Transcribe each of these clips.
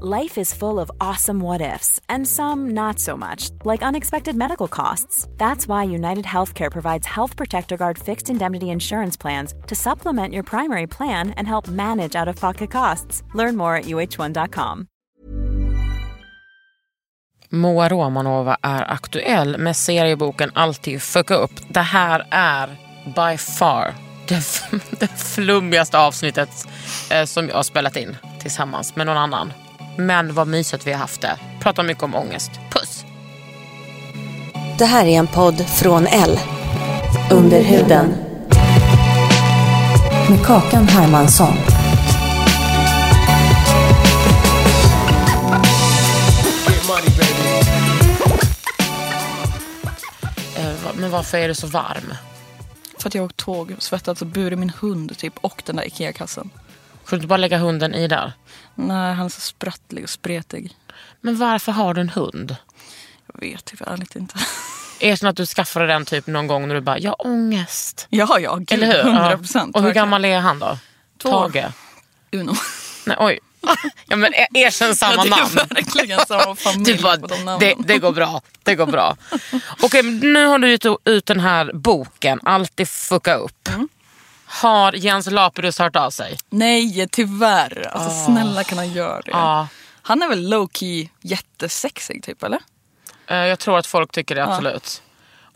Life is full of awesome what ifs, and some not so much, like unexpected medical costs. That's why United Healthcare provides Health Protector Guard fixed indemnity insurance plans to supplement your primary plan and help manage out of pocket costs. Learn more at uh1.com. Moa Romanova är aktuell med serieboken Alltid fucka upp. Det här är by far det, det flummigaste avsnittet eh, som jag har spelat in tillsammans med någon annan. Men vad mysigt vi har haft det. Pratar mycket om ångest. Puss! Det här är en podd från L. Under huden. Med Kakan Hermansson. Eh, men varför är du så varm? För att jag har åkt tåg svettats och burit min hund typ och den där Ikea-kassen. Får du inte bara lägga hunden i där? Nej, han är så sprattlig och spretig. Men varför har du en hund? Jag vet typ ärligt inte. Erkänn att du skaffade den typ någon gång när du bara, jag har ångest. ja, ja, gud, Eller hur? 100 Ja. procent. Och hur gammal är han då? Två. Tage? Uno. Nej, oj. Ja, men e- erkänn samma Ja, det är namn. verkligen samma familj Du bara, på de namnen. det, det går bra. Det går bra. Okej, nu har du gett ut den här boken, Alltid fucka upp. Mm. Har Jens Lapidus hört av sig? Nej, tyvärr. Alltså snälla kan han göra det? Ja. Han är väl low key jättesexig typ eller? Eh, Jag tror att folk tycker det, absolut.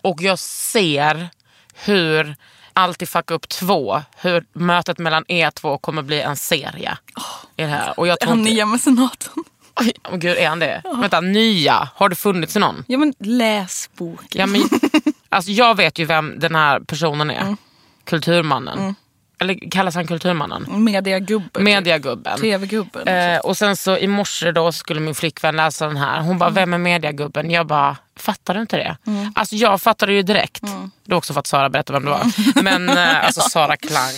Och jag ser hur Alltid fucka upp två, hur mötet mellan er två kommer bli en serie. I det här. Och jag Är han inte... nya mecenaten? Oj, åh gud, är han det? Vänta, nya? Har det funnits någon? Ja men läs boken. Ja, men, alltså, jag vet ju vem den här personen är. Mm. Kulturmannen. Eller kallas han Kulturmannen? Mediagubben. Mediagubben. TV-gubben. Eh, och sen så i morse då skulle min flickvän läsa den här. Hon bara, Mm. vem är mediagubben? Jag bara, fattar du inte det? Alltså jag fattade ju direkt. Mm. Det var också för att Sara berättade vem det var. Men eh, alltså Sara Klang.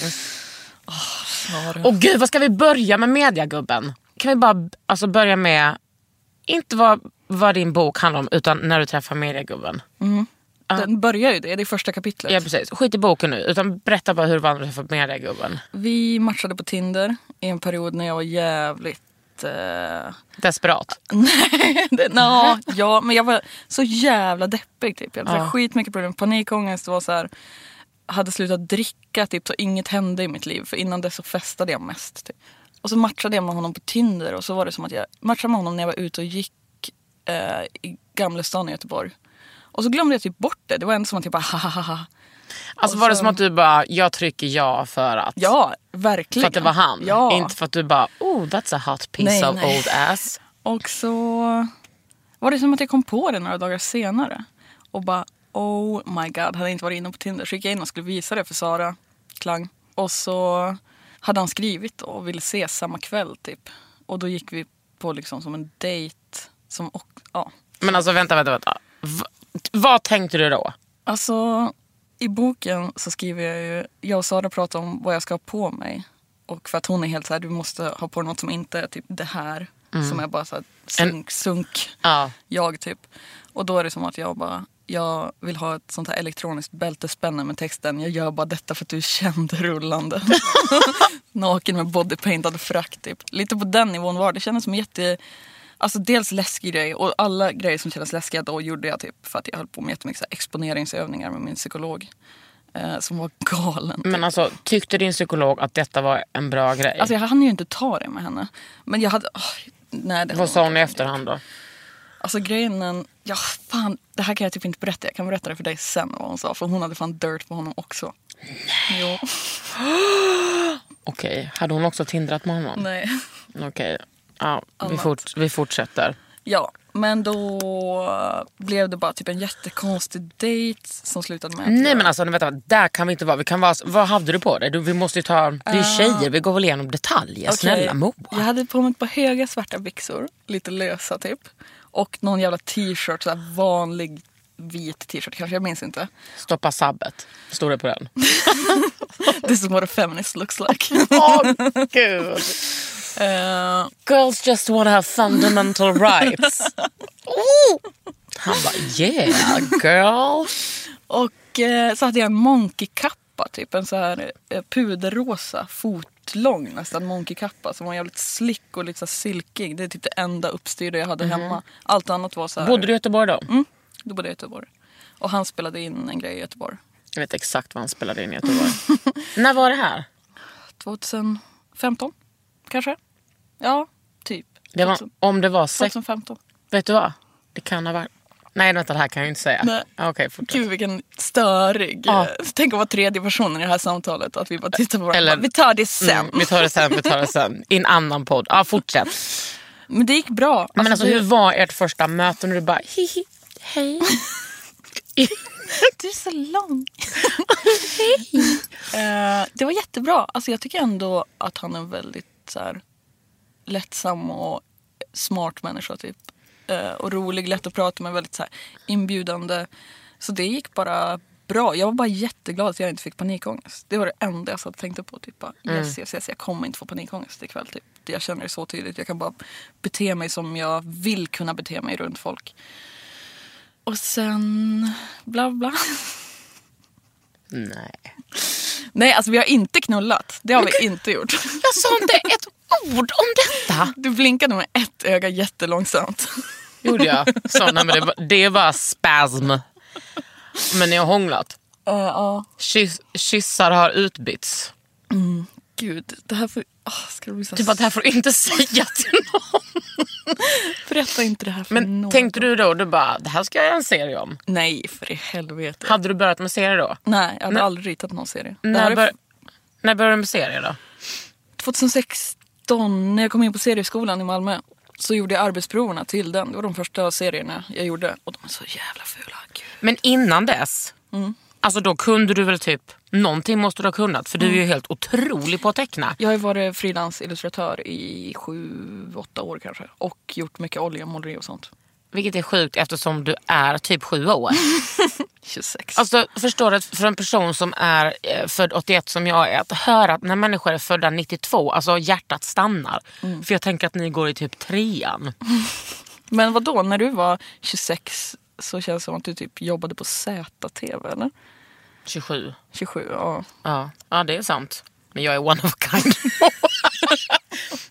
Sara. Och gud, vad ska vi börja med mediagubben? Kan vi bara alltså, börja med, inte vad, vad din bok handlar om, utan när du träffar mediagubben. Den börjar ju det, det är första kapitlet. Ja precis, skit i boken nu. Utan berätta bara hur du när du träffade mediagubben. Vi matchade på Tinder i en period när jag var jävligt... Eh... Desperat. Nej, no, ja, men jag var så jävla deppig. Typ. Jag hade Ja. ja. skitmycket problem, panikångest. Var så här, hade slutat dricka typ, så inget hände i mitt liv. För innan det så festade jag mest. Typ. Och så matchade jag med honom på Tinder och så var det som att jag matchade med honom när jag var ute och gick eh, i Gamlestan i Göteborg. Och så glömde jag typ bort det. Det var ändå som att jag bara ha ha ha. Alltså Och var det så- som att du bara, jag trycker ja för att? Ja, verkligen. För att det var han? Ja. Inte för att du bara, oh that's a hot piece Nej, of nej. old ass. Och så var det som att jag kom på det några dagar senare. Och bara oh my god, hade jag inte varit inne på Tinder så gick jag in och skulle visa det för Sara Klang. Och så hade han skrivit och ville ses samma kväll typ. Och då gick vi på liksom som en dejt. Som och, ja. Men alltså vänta, vänta, vänta. Vad tänkte du då? Alltså i boken så skriver jag ju, jag och Sara pratar om vad jag ska ha på mig. Och för att hon är helt så här, du måste ha på dig något som inte är typ det här. Som är bara så här sunk, sunk Ja. jag typ. Och då är det som att jag bara, jag vill ha ett sånt här elektroniskt bältespänne med texten jag gör bara detta för att du är känd rullande. Naken med bodypaintad frack typ. Lite på den nivån var det. Det kändes som jätte, alltså dels läskig grej och alla grejer som kändes läskiga då gjorde jag typ för att jag höll på med jättemycket så exponeringsövningar med min psykolog. Eh, som var galen. typ. Men alltså, tyckte din psykolog att detta var en bra grej? Alltså jag hann ju inte ta det med henne. Men jag hade, åh, nej det vad sa hon i efterhand då? Alltså grejen, ja fan, det här kan jag typ inte berätta. Jag kan berätta det för dig sen vad hon sa. För hon hade fan dirt på honom också. Nej. Jo. Okej, hade hon också tindrat med honom? Nej. Okej, ja, vi, fort, vi fortsätter. Ja, men då blev det bara typ en jättekonstig dejt som slutade med Nej men alltså vänta, där kan vi inte vara. Vi kan vara vad hade du på dig? Du, vi måste ju ta, det är ju tjejer, vi går väl igenom detaljer. Okej, Snälla Moa. Jag hade på mig ett par höga svarta byxor, lite lösa typ. Och någon jävla t-shirt, så här vanlig vit t-shirt kanske, jag minns inte. Stoppa sabbet. Stod det på den? This is what a feminist looks like. Åh gud. Eh, Girls just wanna have fundamental rights. Oh. Han bara yeah girl. och eh, så hade jag en monkeykappa, typ en så här eh, puderrosa fotlång nästan monkeykappa som var jävligt slick och liksom silkig. Det är typ det enda uppstyrda jag hade hemma. Allt annat var så här. Bodde du i Göteborg då? Mm, då bodde jag i Göteborg. Och han spelade in en grej i Göteborg. Jag vet exakt vad han spelade in i Göteborg. När var det här? 2015 kanske? Ja, typ. Det var, 2000 om det var sex... 2015. Vet du vad? Det kan ha varit... Nej vänta det här kan jag inte säga. Nej. Okej fortsätt. Gud vilken störig. Ja. eh, Tänk att vara tredje person i det här samtalet. Att vi bara tittar på varandra. Eller- vi tar det sen. Mm, vi tar det sen, vi tar det sen. I en annan podd. Ja fortsätt. Men det gick bra. Men alltså det, hur var ert första möte när du bara hihi, hej? Du är så lång. Eh, det var jättebra. Alltså, jag tycker ändå att han är väldigt så här, lättsam och smart människa. Typ. Eh, och rolig, lätt att prata med, väldigt så här, inbjudande. Så det gick bara bra. Jag var bara jätteglad att jag inte fick panikångest. Det var det enda jag satt och tänkte på. Typ, bara, yes, yes, yes, jag kommer inte få panikångest ikväll. Typ. Jag känner det så tydligt. Jag kan bara bete mig som jag vill kunna bete mig runt folk. Och sen bla bla. Nej. Nej, alltså vi har inte knullat. Det har vi inte gjort. Jag sa inte ett ord om detta. Du blinkade med ett öga jättelångsamt. Gjorde jag? Så, nej, men det, var, det var spasm. Men ni har hånglat. Eh, Ja, Kyss, kyssar har utbytts. gud. Det här får... Oh, ska det bli så... Typ att det här får du inte säga till någon. Berätta inte det här för Men någon. tänkte du då, du bara, det här ska jag göra en serie om. Nej, för i helvete. Hade du börjat med serie då? Nej, jag hade Nej. aldrig ritat någon serie. Det här När, är bör, när började du med serie då? 2016, när jag kom in på serieskolan i Malmö, så gjorde jag arbetsproverna till den. Det var de första serierna jag gjorde. Och de är så jävla fula. Gud. Men innan dess, alltså då kunde du väl typ, någonting måste du ha kunnat för du är ju helt otrolig på att teckna. Jag har ju varit frilansillustratör i sju, åtta år kanske. Och gjort mycket oljemåleri och sånt. Vilket är sjukt eftersom du är typ sju år. 26. Alltså förstår du, för en person som är eh, född 81 som jag är, att höra att när människor är födda 92, alltså hjärtat stannar. För jag tänker att ni går i typ trean. Men vad då när du var 26 så känns det som att du typ jobbade på ZTV eller? 27. 27, ja. Ja, ja det är sant. Men jag är one of a kind.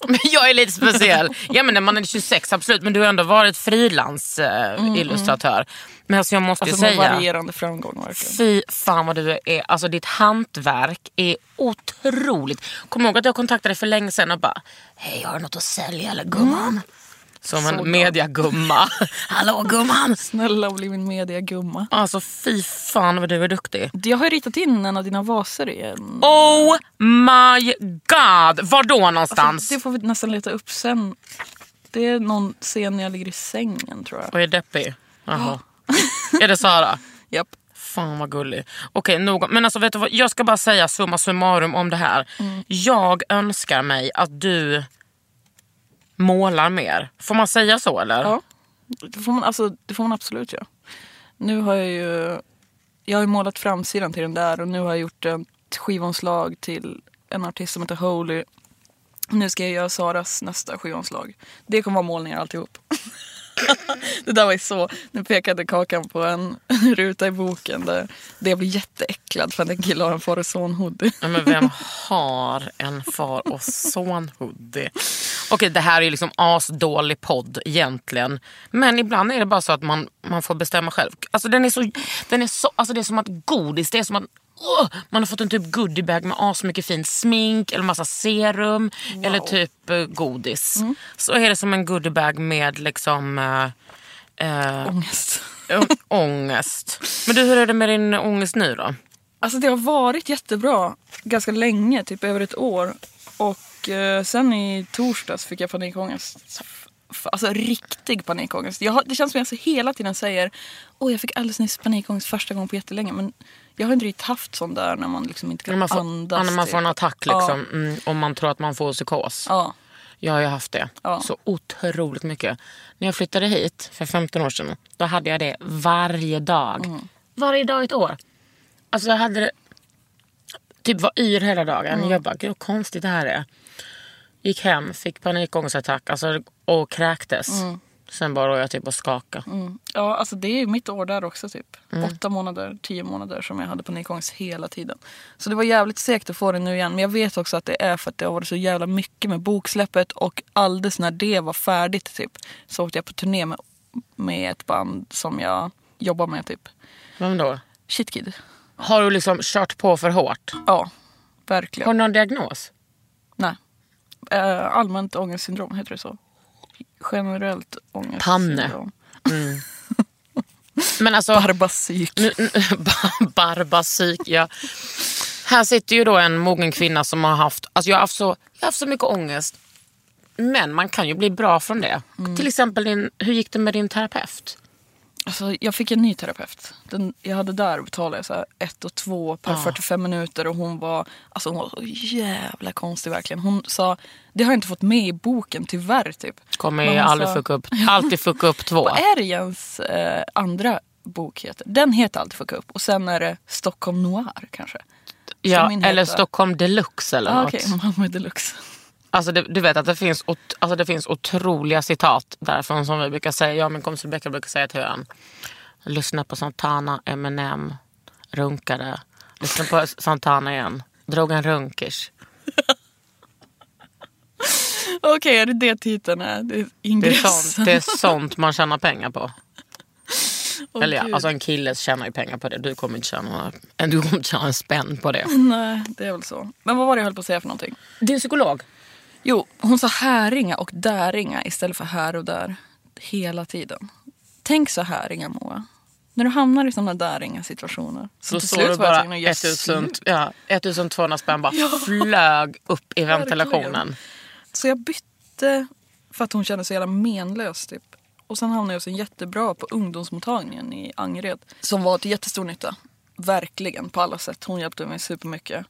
men jag är lite speciell. Ja men när man är 26 absolut, men du har ändå varit frilansillustratör. Men alltså jag måste Alltså ju säga. varierande framgång verkligen. Fy fan vad du är, alltså ditt hantverk är otroligt. Kom ihåg att jag kontaktade dig för länge sedan och bara, hej har du något att sälja eller gumman? Som Så en mediagumma. Hallå gumman! Snälla bli min mediagumma. Alltså fy fan vad du är duktig. Jag har ju ritat in en av dina vaser i en... Oh my god! Var då någonstans? Det får vi nästan leta upp sen. Det är någon scen när jag ligger i sängen tror jag. Och är deppig? Jaha. är det Sara? Japp. Fan vad gullig. Okej, nog. Men alltså vet du vad? Jag ska bara säga summa summarum om det här. Mm. Jag önskar mig att du målar mer. Får man säga så eller? Ja. Det får man, alltså, det får man absolut göra. Nu har jag ju... Jag har ju målat framsidan till den där och nu har jag gjort ett skivomslag till en artist som heter Holy. Nu ska jag göra Saras nästa skivomslag. Det kommer vara målningar alltihop. det där var ju så. Nu pekade Kakan på en ruta i boken där, det jag blir jätteäcklad för att en kille har en far och son-hoodie. Ja, men vem har en far och son-hoodie? Okej, det här är ju liksom asdålig podd egentligen. Men ibland är det bara så att man, man får bestämma själv. Alltså, den är så, den är så, alltså det är som att godis, det är som att åh, man har fått en typ goodiebag med asmycket fint smink eller massa serum eller typ eh, godis. Så är det som en goodiebag med liksom eh, eh, Ångest. ångest. Men du, hur är det med din ångest nu då? Alltså det har varit jättebra ganska länge, typ över ett år. Och eh, sen i torsdags fick jag panikångest. Alltså riktig panikångest. Jag har, det känns som att jag hela tiden säger Åh jag fick alldeles nyss panikångest första gången på jättelänge. Men jag har inte riktigt haft sån där när man liksom inte kan När man får, andas. ja, när man får en typ. attack Ja. liksom, mm, om man tror att man får psykos. Ja. Jag har ju haft det Ja. så otroligt mycket. När jag flyttade hit för 15 år sedan, då hade jag det varje dag. Mm. Varje dag i ett år. Alltså jag hade det, typ var yr hela dagen. Mm. Jag bara, gud vad konstigt det här är. Gick hem, fick panikångestattack alltså, och kräktes. Sen bara jag typ och skakade. Mm. Ja, alltså det är mitt år där också typ. Mm. Åtta månader, tio månader som jag hade panikångest hela tiden. Så det var jävligt segt att få det nu igen. Men jag vet också att det är för att det har varit så jävla mycket med boksläppet och alldeles när det var färdigt typ så åkte jag på turné med, med ett band som jag jobbar med typ. Vem då? Shitkid. Har du liksom kört på för hårt? Ja, verkligen. Har du någon diagnos? Nej. Eh, allmänt ångestsyndrom, heter det så? Generellt ångestsyndrom. Panne. Men alltså... Nu- Barbapsyk, ja. Här sitter ju då en mogen kvinna som har haft, alltså jag har haft så, jag har haft så mycket ångest. Men man kan ju bli bra från det. Till exempel, din, hur gick det med din terapeut? Alltså, jag fick en ny terapeut. Den, jag hade där betalade jag så här ett och två per 45 minuter och hon var, alltså hon var så jävla konstig verkligen. Hon sa, det har jag inte fått med i boken tyvärr typ. Kommer ju aldrig sa- fucka upp, alltid fucka upp två. Vad är det Jens eh, andra bok heter? Den heter Alltid fucka upp och sen är det Stockholm Noir kanske. Ja, eller heter- Stockholm deluxe eller Ah, något. Okej, Malmö Deluxe. Alltså det, du vet att det finns, ot- alltså det finns otroliga citat därifrån som vi brukar säga. Jag och min kompis Rebecca brukar säga till varandra. Lyssna på Santana, Eminem, runkade. Lyssna på Santana igen. Drog en runkers. Okej, är det det titeln är? Det är Det är, sånt, det är sånt man tjänar pengar på. Åh, Eller ja, Gud. alltså en kille tjänar ju pengar på det. Du kommer inte tjäna, en- du kommer inte tjäna en spänn på det. Nej, det är väl så. Men vad var det jag höll på att säga för någonting? Din psykolog? Jo, hon sa häringa och däringa istället för här och där. Hela tiden. Tänk så häringa Moa. När du hamnar i sådana däringa situationer. Så Så till såg slut du bara tvungen att göra 1000, slut. ja, 1200 spänn bara flög upp i ventilationen. Så jag bytte för att hon kände sig jävla menlös typ. Och sen hamnade jag hos en jättebra på ungdomsmottagningen i Angered. Som var till jättestor nytta. Verkligen på alla sätt. Hon hjälpte mig supermycket.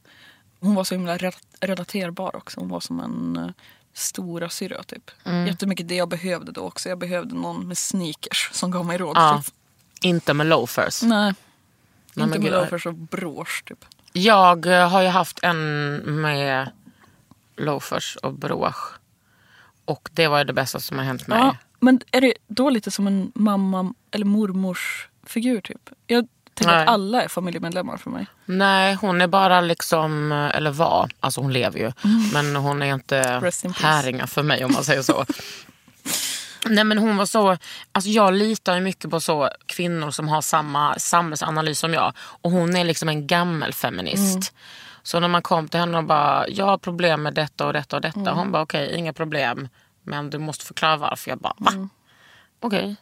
Hon var så himla re- relaterbar också. Hon var som en uh, stora syra typ. Mm. Jättemycket det jag behövde då också. Jag behövde någon med sneakers som gav mig råd. Ja, Typ. inte med loafers. Nej. Nej, inte med loafers och brosch typ. Jag eh, har ju haft en med loafers och brosch. Och det var ju det bästa som har hänt mig. Ja, men är det då lite som en mamma eller mormors figur typ? Jag tänker Nej. att alla är familjemedlemmar för mig. Nej, hon är bara liksom, eller var, alltså hon lever ju. Men hon är inte Mm. Häringa för mig om man säger så. Nej men hon var så, alltså jag litar ju mycket på så kvinnor som har samma samhällsanalys som jag. Och hon är liksom en gammelfeminist. Mm. Så när man kom till henne och bara, jag har problem med detta och detta och detta. Mm. Hon bara, okej inga problem. Men du måste förklara varför. Jag bara, va? Mm. Okej.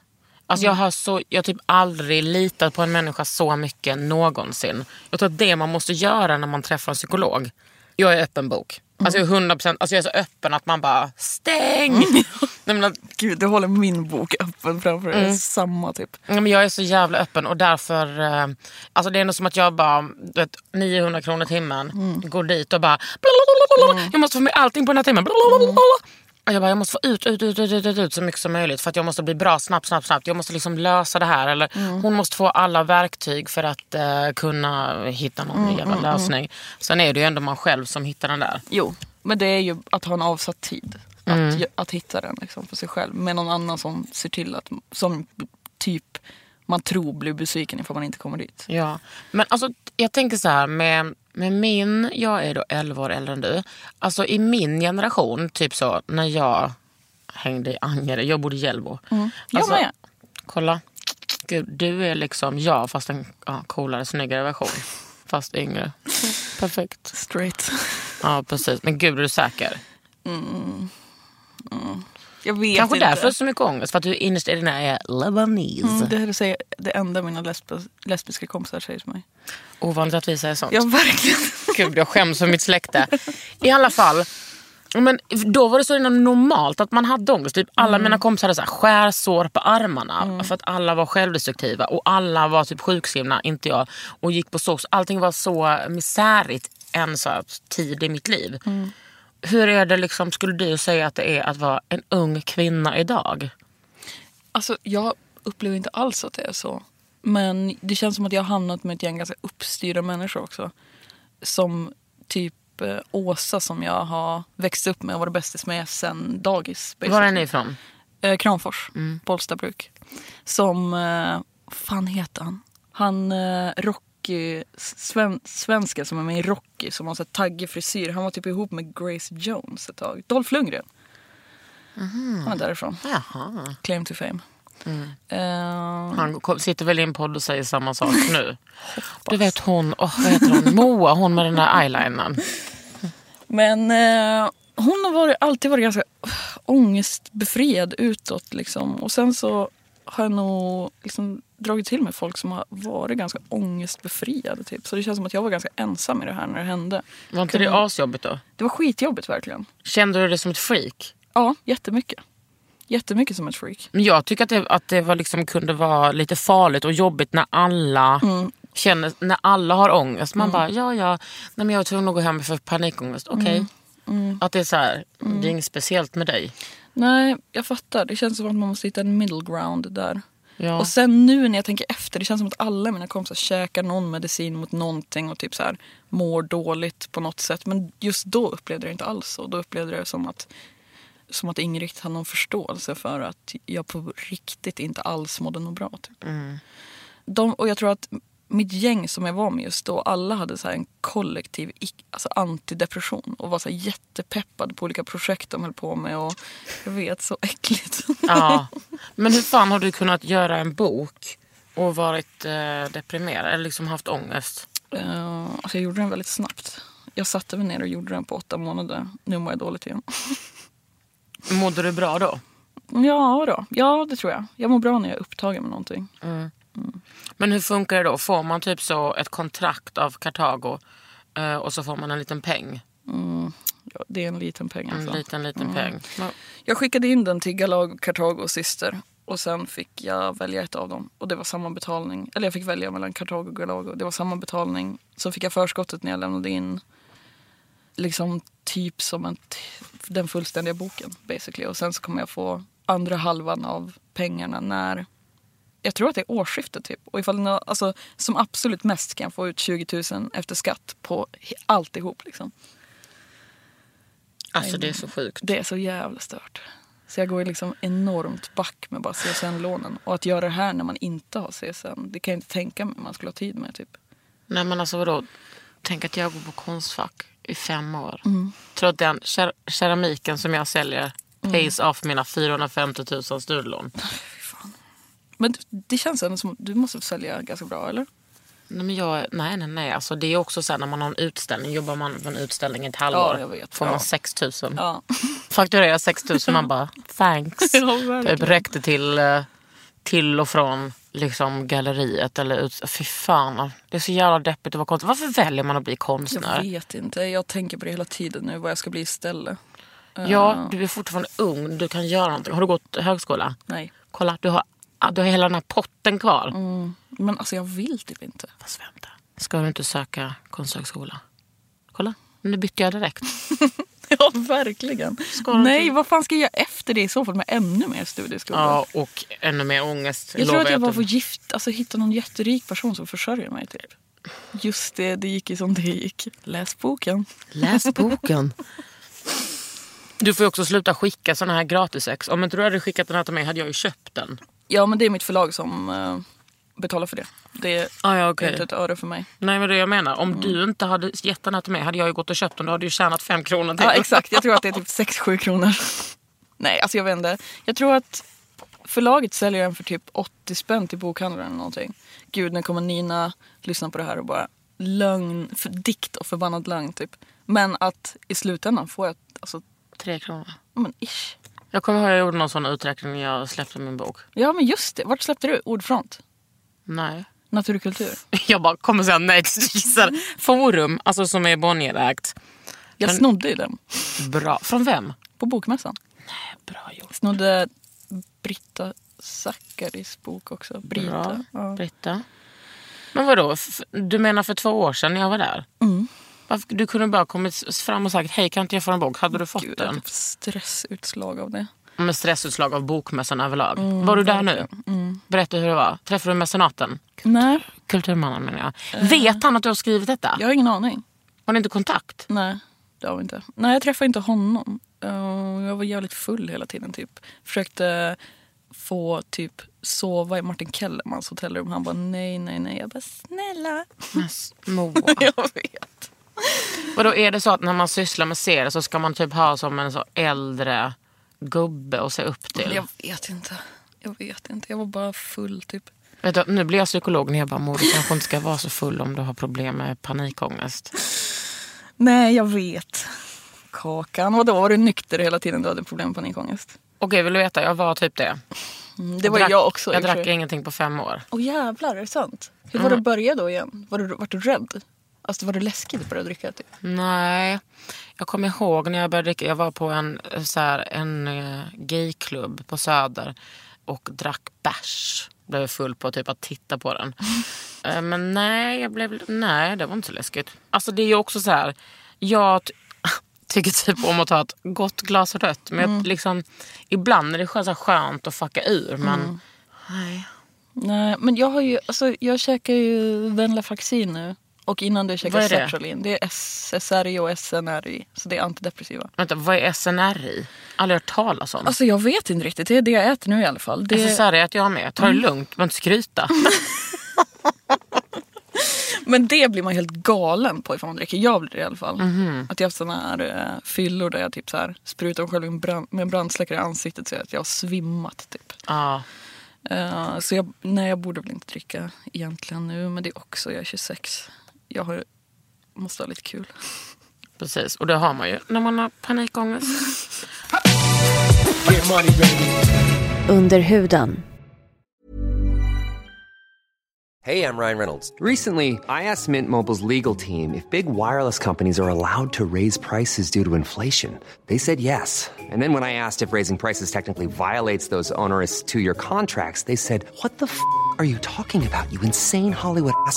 Alltså jag har så, jag typ aldrig litat på en människa så mycket någonsin. Jag tror att det man måste göra när man träffar en psykolog. Jag är öppen bok. Alltså jag är 100%, alltså jag är så öppen att man bara stäng. Nej, men att, Gud, du håller min bok öppen framför dig. Mm. Samma typ. nej, men jag är så jävla öppen och därför, eh, alltså det är ändå som att jag bara, du vet, 900 kronor timmen, går dit och bara, jag måste få med allting på den här timmen. Och jag bara, jag måste få ut, ut, ut, ut, ut, ut, så mycket som möjligt för att jag måste bli bra snabbt, snabbt, snabbt. Jag måste liksom lösa det här. Eller hon måste få alla verktyg för att eh, kunna hitta någon jävla lösning. Sen är det ju ändå man själv som hittar den där. Jo, men det är ju att ha en avsatt tid. Att, Mm. att hitta den liksom för sig själv. Med någon annan som ser till att, som typ man tror blir besviken ifall man inte kommer dit. Ja, men alltså jag tänker så här med, med min, jag är då 11 år äldre än du. Alltså i min generation, typ så när jag hängde i Angered, jag bodde i Hjällbo. Jag Alltså, med. Kolla, Gud, du är liksom jag fast en ja, coolare, snyggare version. Fast yngre. Perfekt. Straight. Ja precis, men gud är du säker? Jag vet Kanske inte. därför så mycket ångest, för att du innerst inne är Lebanese. Mm, det här är säga- det enda mina lesbis, lesbiska kompisar säger till mig. Ovanligt att vi säger sånt. Ja, verkligen. Gud, jag skäms för mitt släkte. I alla fall. Men då var det så normalt att man hade ångest. Typ alla mina kompisar hade så här skärsår på armarna. För att alla var självdestruktiva. Och alla var typ sjukskrivna, inte jag. Och gick på SOS. Allting var så misärigt en så här tid i mitt liv. Hur är det liksom, skulle du säga att det är att vara en ung kvinna idag? Alltså jag upplever inte alls att det är så. Men det känns som att jag har hamnat med ett gäng ganska uppstyrda människor också. Som typ eh, Åsa som jag har växt upp med och varit bästis med sen dagis. Var är basically. ni ifrån? Eh, Kramfors, Bollstabruk. Som, eh, fan heter han? Han eh, Rocky, sven, svensken som är med i Rocky som har så taggig frisyr. Han var typ ihop med Grace Jones ett tag. Dolph Lundgren. Han är därifrån. Jaha. Claim to fame. Eh, Han kom- sitter väl i en podd och säger samma sak nu. Du vet hon, oh, vad heter hon? Moa, hon med den där eyelinern. Men eh, hon har varit, alltid varit ganska ångestbefriad utåt. Liksom. Och sen så har jag nog liksom dragit till mig folk som har varit ganska ångestbefriade. Typ. Så det känns som att jag var ganska ensam i det här när det hände. Var inte det asjobbigt då? Det var skitjobbigt verkligen. Kände du det som ett freak? Ja, jättemycket. Jättemycket som ett freak. Men jag tycker att det, att det var liksom, kunde vara lite farligt och jobbigt när alla Mm. känner, när alla har ångest. Man bara, ja ja, nej, men jag var tvungen att gå hem för panikångest. Okej. Mm. Att det är så här, det är inget speciellt med dig. Nej, jag fattar. Det känns som att man måste hitta en middle ground där. Ja. Och sen nu när jag tänker efter, det känns som att alla mina kompisar käkar någon medicin mot någonting och typ så här mår dåligt på något sätt. Men just då upplevde jag det inte alls så. Då upplevde jag det som att, som att ingen riktigt hade någon förståelse för att jag på riktigt inte alls mådde något bra. Typ. De, och jag tror att mitt gäng som jag var med just då, alla hade så en kollektiv alltså antidepression och var så här jättepeppade på olika projekt de höll på med. Och jag vet, så äckligt. Ja. Men hur fan har du kunnat göra en bok och varit eh, deprimerad eller liksom haft ångest? Uh, alltså jag gjorde den väldigt snabbt. Jag satte mig ner och gjorde den på åtta månader. Nu mår jag dåligt igen. Mådde du bra då? Ja då, ja det tror jag. Jag mår bra när jag är upptagen med någonting. Men hur funkar det då? Får man typ så ett kontrakt av Kartago eh, och så får man en liten peng? Ja, det är en liten peng En alltså. liten, liten peng. Men- Jag skickade in den till Galag, Kartago och Syster. Och sen fick jag välja ett av dem. Och det var samma betalning. Eller jag fick välja mellan Kartago och Galago. Det var samma betalning. Så fick jag förskottet när jag lämnade in. Liksom typ som en den fullständiga boken basically. Och sen så kommer jag få andra halvan av pengarna när jag tror att det är årsskiftet typ. Och ifall nå- alltså, som absolut mest kan jag få ut 20 000 efter skatt på alltihop liksom. Alltså det är så sjukt. Det är så jävla stört. Så jag går ju liksom enormt back med bara CSN-lånen. Och att göra det här när man inte har CSN, det kan jag inte tänka mig man skulle ha tid med. Typ. Nej men alltså vadå? Tänk att jag går på Konstfack i fem år. Mm. Tror att den ker- keramiken som jag säljer pays off mina 450 000 studielån. Men det känns ändå som du måste sälja ganska bra, eller? Nej, men jag, nej, nej, nej. Alltså, det är också så här, när man har en utställning. Jobbar man på en utställning i ett halvår. Ja, jag vet. Får Ja. man 6 000. Ja. Fakturerar 6 000 man bara thanks. Ja, typ räckte till, eh, till och från liksom, galleriet. Eller ut, fy fan. Det är så jävla deppigt att vara konstnär. Varför väljer man att bli Jag konstnär? vet inte. Jag tänker på det hela tiden nu, vad jag ska bli istället. Ja, du är fortfarande ung. Du kan göra någonting. Har du gått högskola? Nej. Kolla, du har, ah, du har hela den här potten kvar. Men alltså jag vill typ inte. Fast vänta. Ska du inte söka konsthögskola? Kolla, nu bytte jag direkt. Ja, verkligen. Nej, vad fan ska jag göra efter det i så fall med ännu mer studieskulder? Ja, och ännu mer ångest. Jag tror att jag bara får gift, alltså, hitta någon jätterik person som försörjer mig. Typ. Just det, det gick ju som det gick. Läs boken. Läs boken. Du får ju också sluta skicka såna här gratisex. Om inte du hade skickat den här till mig hade jag ju köpt den. Ja, men det är mitt förlag som eh, betalar för det. Det är Ah, ja, okej. inte ett öre för mig. Nej men det jag menar. Om du inte hade gett den här till mig hade jag ju gått och köpt den. Då hade du tjänat fem kronor till. Ja, exakt. Jag tror att det är typ 6-7 kronor. Nej, alltså jag vet inte. Jag tror att förlaget säljer den för typ 80 spänn till bokhandlaren eller någonting. Gud, när kommer Nina lyssna på det här och bara lögn, för, dikt och förbannad lögn typ. Men att i slutändan får jag alltså, Tre kronor. men ish. Jag kommer ihåg att jag gjorde någon sån uträkning när jag släppte min bok. Ja, men just det. Vart släppte du? Ordfront? Nej. Naturkultur? Jag bara kommer säga nej till. Forum, alltså som är Bonnierägt. Jag Men- snodde ju den Bra. Från vem? på bokmässan. Bra gjort. Snodde Britta Zackaris bok också. Brita. Bra. Ja. Britta. Men vadå, du menar för två år sedan när jag var där? Mm. Du kunde bara kommit fram och sagt hej kan inte jag få en bok? Hade du fått Gud, den? fick stressutslag av det. Med stressutslag av bokmässan överlag. Mm, var du där nu? Berätta hur det var. Träffade du mecenaten? Nej, Kulturmannen menar jag. Vet han att du har skrivit detta? jag har ingen aning. Har ni inte kontakt? Nej, det har vi inte. Nej, jag träffade inte honom. Eh, jag var jävligt full hela tiden. typ. Försökte få typ sova i Martin Kellermans hotellrum. Han bara nej, nej, nej. Jag bara snälla. Men jag vet. Vadå, är det så att när man sysslar med serier så ska man typ ha som en så äldre gubbe att se upp till? Jag vet inte. Jag vet inte. Jag var bara full typ. Vet du, nu blir jag psykolog när jag bara, mor du kanske inte ska vara så full om du har problem med panikångest. Nej, jag vet. Kakan. Vadå, var du nykter hela tiden du hade problem med panikångest? Okej, vill du veta? Jag var typ det. Mm, det var drack, jag också. Jag och för drack ingenting på fem år. Åh jävlar, är det sant? Hur var det att börja då igen? Var du, var du rädd? Alltså var det läskigt att börja dricka? Typ? Nej, jag kommer ihåg när jag började dricka. Jag var på en, så här, en eh, gayklubb på Söder och drack bärs. Blev full på typ att titta på den. Eh, Men nej, jag blev, nej, det var inte så läskigt. Alltså det är ju också så här. Jag ty- tycker typ om att ta ett gott glas rött. Men jag, liksom, ibland är det så skönt att fucka ur. Men nej. Nej, men jag har ju, alltså jag käkar ju Venlafaxin nu. Och innan det käkade Vad är jag det? Det är SSRI och SNRI. Så det är antidepressiva. Vänta, vad är SNRI? Aldrig hört talas om. Alltså jag vet inte riktigt. Det är det jag äter nu i alla fall. Det, SSRI att jag med. Ta det lugnt, du behöver inte skryta. Men det blir man helt galen på ifall man dricker. Jag blir det i alla fall. Mhm. Att jag har haft såna här uh, fyllor där jag typ så här sprutar mig själv med brand, med brandsläckare i ansiktet så att jag har svimmat. Typ. Ja. Eh, så jag, nej, jag borde väl inte dricka egentligen nu. Men det är också, jag är 26. Jag har, måste ha lite kul. Precis, och det har man ju när man har panikångest. Under huden. Hey, I'm Ryan Reynolds. Recently, I asked Mint Mobile's legal team if big wireless companies are allowed to raise prices due to inflation. They said yes. And then when I asked if raising prices technically violates those onerous two year contracts, they said, What the f are you talking about, you insane Hollywood ass?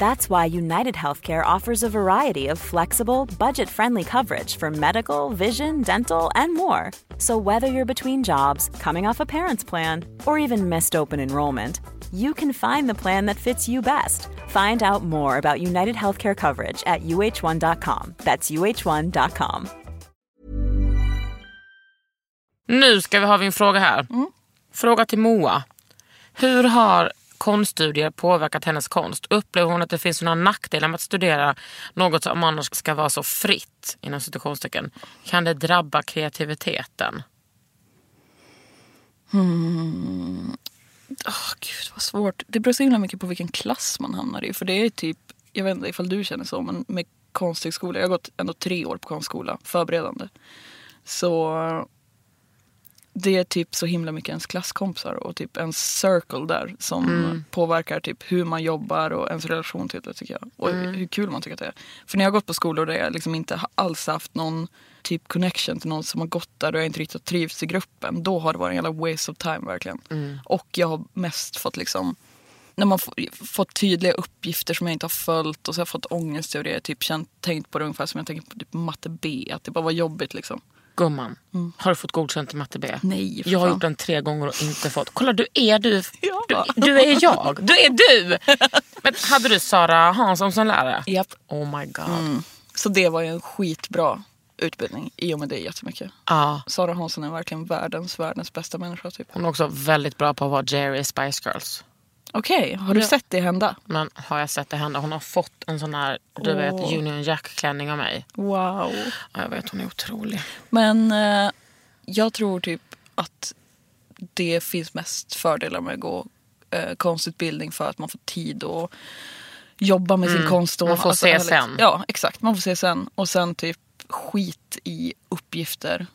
That's why United Healthcare offers a variety of flexible, budget friendly coverage for medical, vision, dental, and more. So, whether you're between jobs, coming off a parent's plan, or even missed open enrollment, you can find the plan that fits you best. Find out more about United Healthcare coverage at uh1.com. That's uh1.com. Nu ska vi ha en fråga här. Mm. Fråga till Moa. Hur har konststudier påverkat hennes konst? Upplever hon att det finns några nackdelar med att studera något som annars ska vara så fritt? Inom situationstecken. Kan det drabba kreativiteten? Hmm. Åh gud vad svårt. Det beror så himla mycket på vilken klass man hamnar i. För det är typ, jag vet inte ifall du känner så, men med konsthögskola. Jag har gått ändå tre år på konstskola, förberedande. Så det är typ så himla mycket ens klasskompisar och typ en circle där som påverkar typ hur man jobbar och ens relation till det tycker jag. Och hur kul man tycker att det är. För när jag har gått på skolor där jag liksom inte alls haft någon typ connection till någon som har gått där och jag inte riktigt trivs i gruppen. Då har det varit en jävla waste of time verkligen. Och jag har mest fått liksom när man få- fått tydliga uppgifter som jag inte har följt och så har jag fått ångest över det. Typ känt, tänkt på det ungefär som jag tänker på typ matte B. Att det bara var jobbigt liksom. Gumman, har du fått godkänt i matte B? Nej, Jag har gjort den tre gånger och inte fått. Kolla, du är du. Ja. Du, du är jag. Du är du. Men hade du Sara Hansson som lärare? Japp. Oh my god. Så det var ju en skitbra utbildning i och med det jättemycket. Ja. Sara Hansson är verkligen världens, världens bästa människa. Typ. Hon är också väldigt bra på att vara Jerry i Spice Girls. Okej, har du sett det hända? Men har jag sett det hända? Hon har fått en sån här du vet. Union Jack-klänning av mig. Wow. Ja, jag vet, hon är otrolig. Men eh, jag tror typ att det finns mest fördelar med att gå eh, konstutbildning för att man får tid och jobba med sin konst. Och, Mm. Man får se ärligt- sen. Ja, exakt. Man får se sen. Och sen typ skit i uppgifter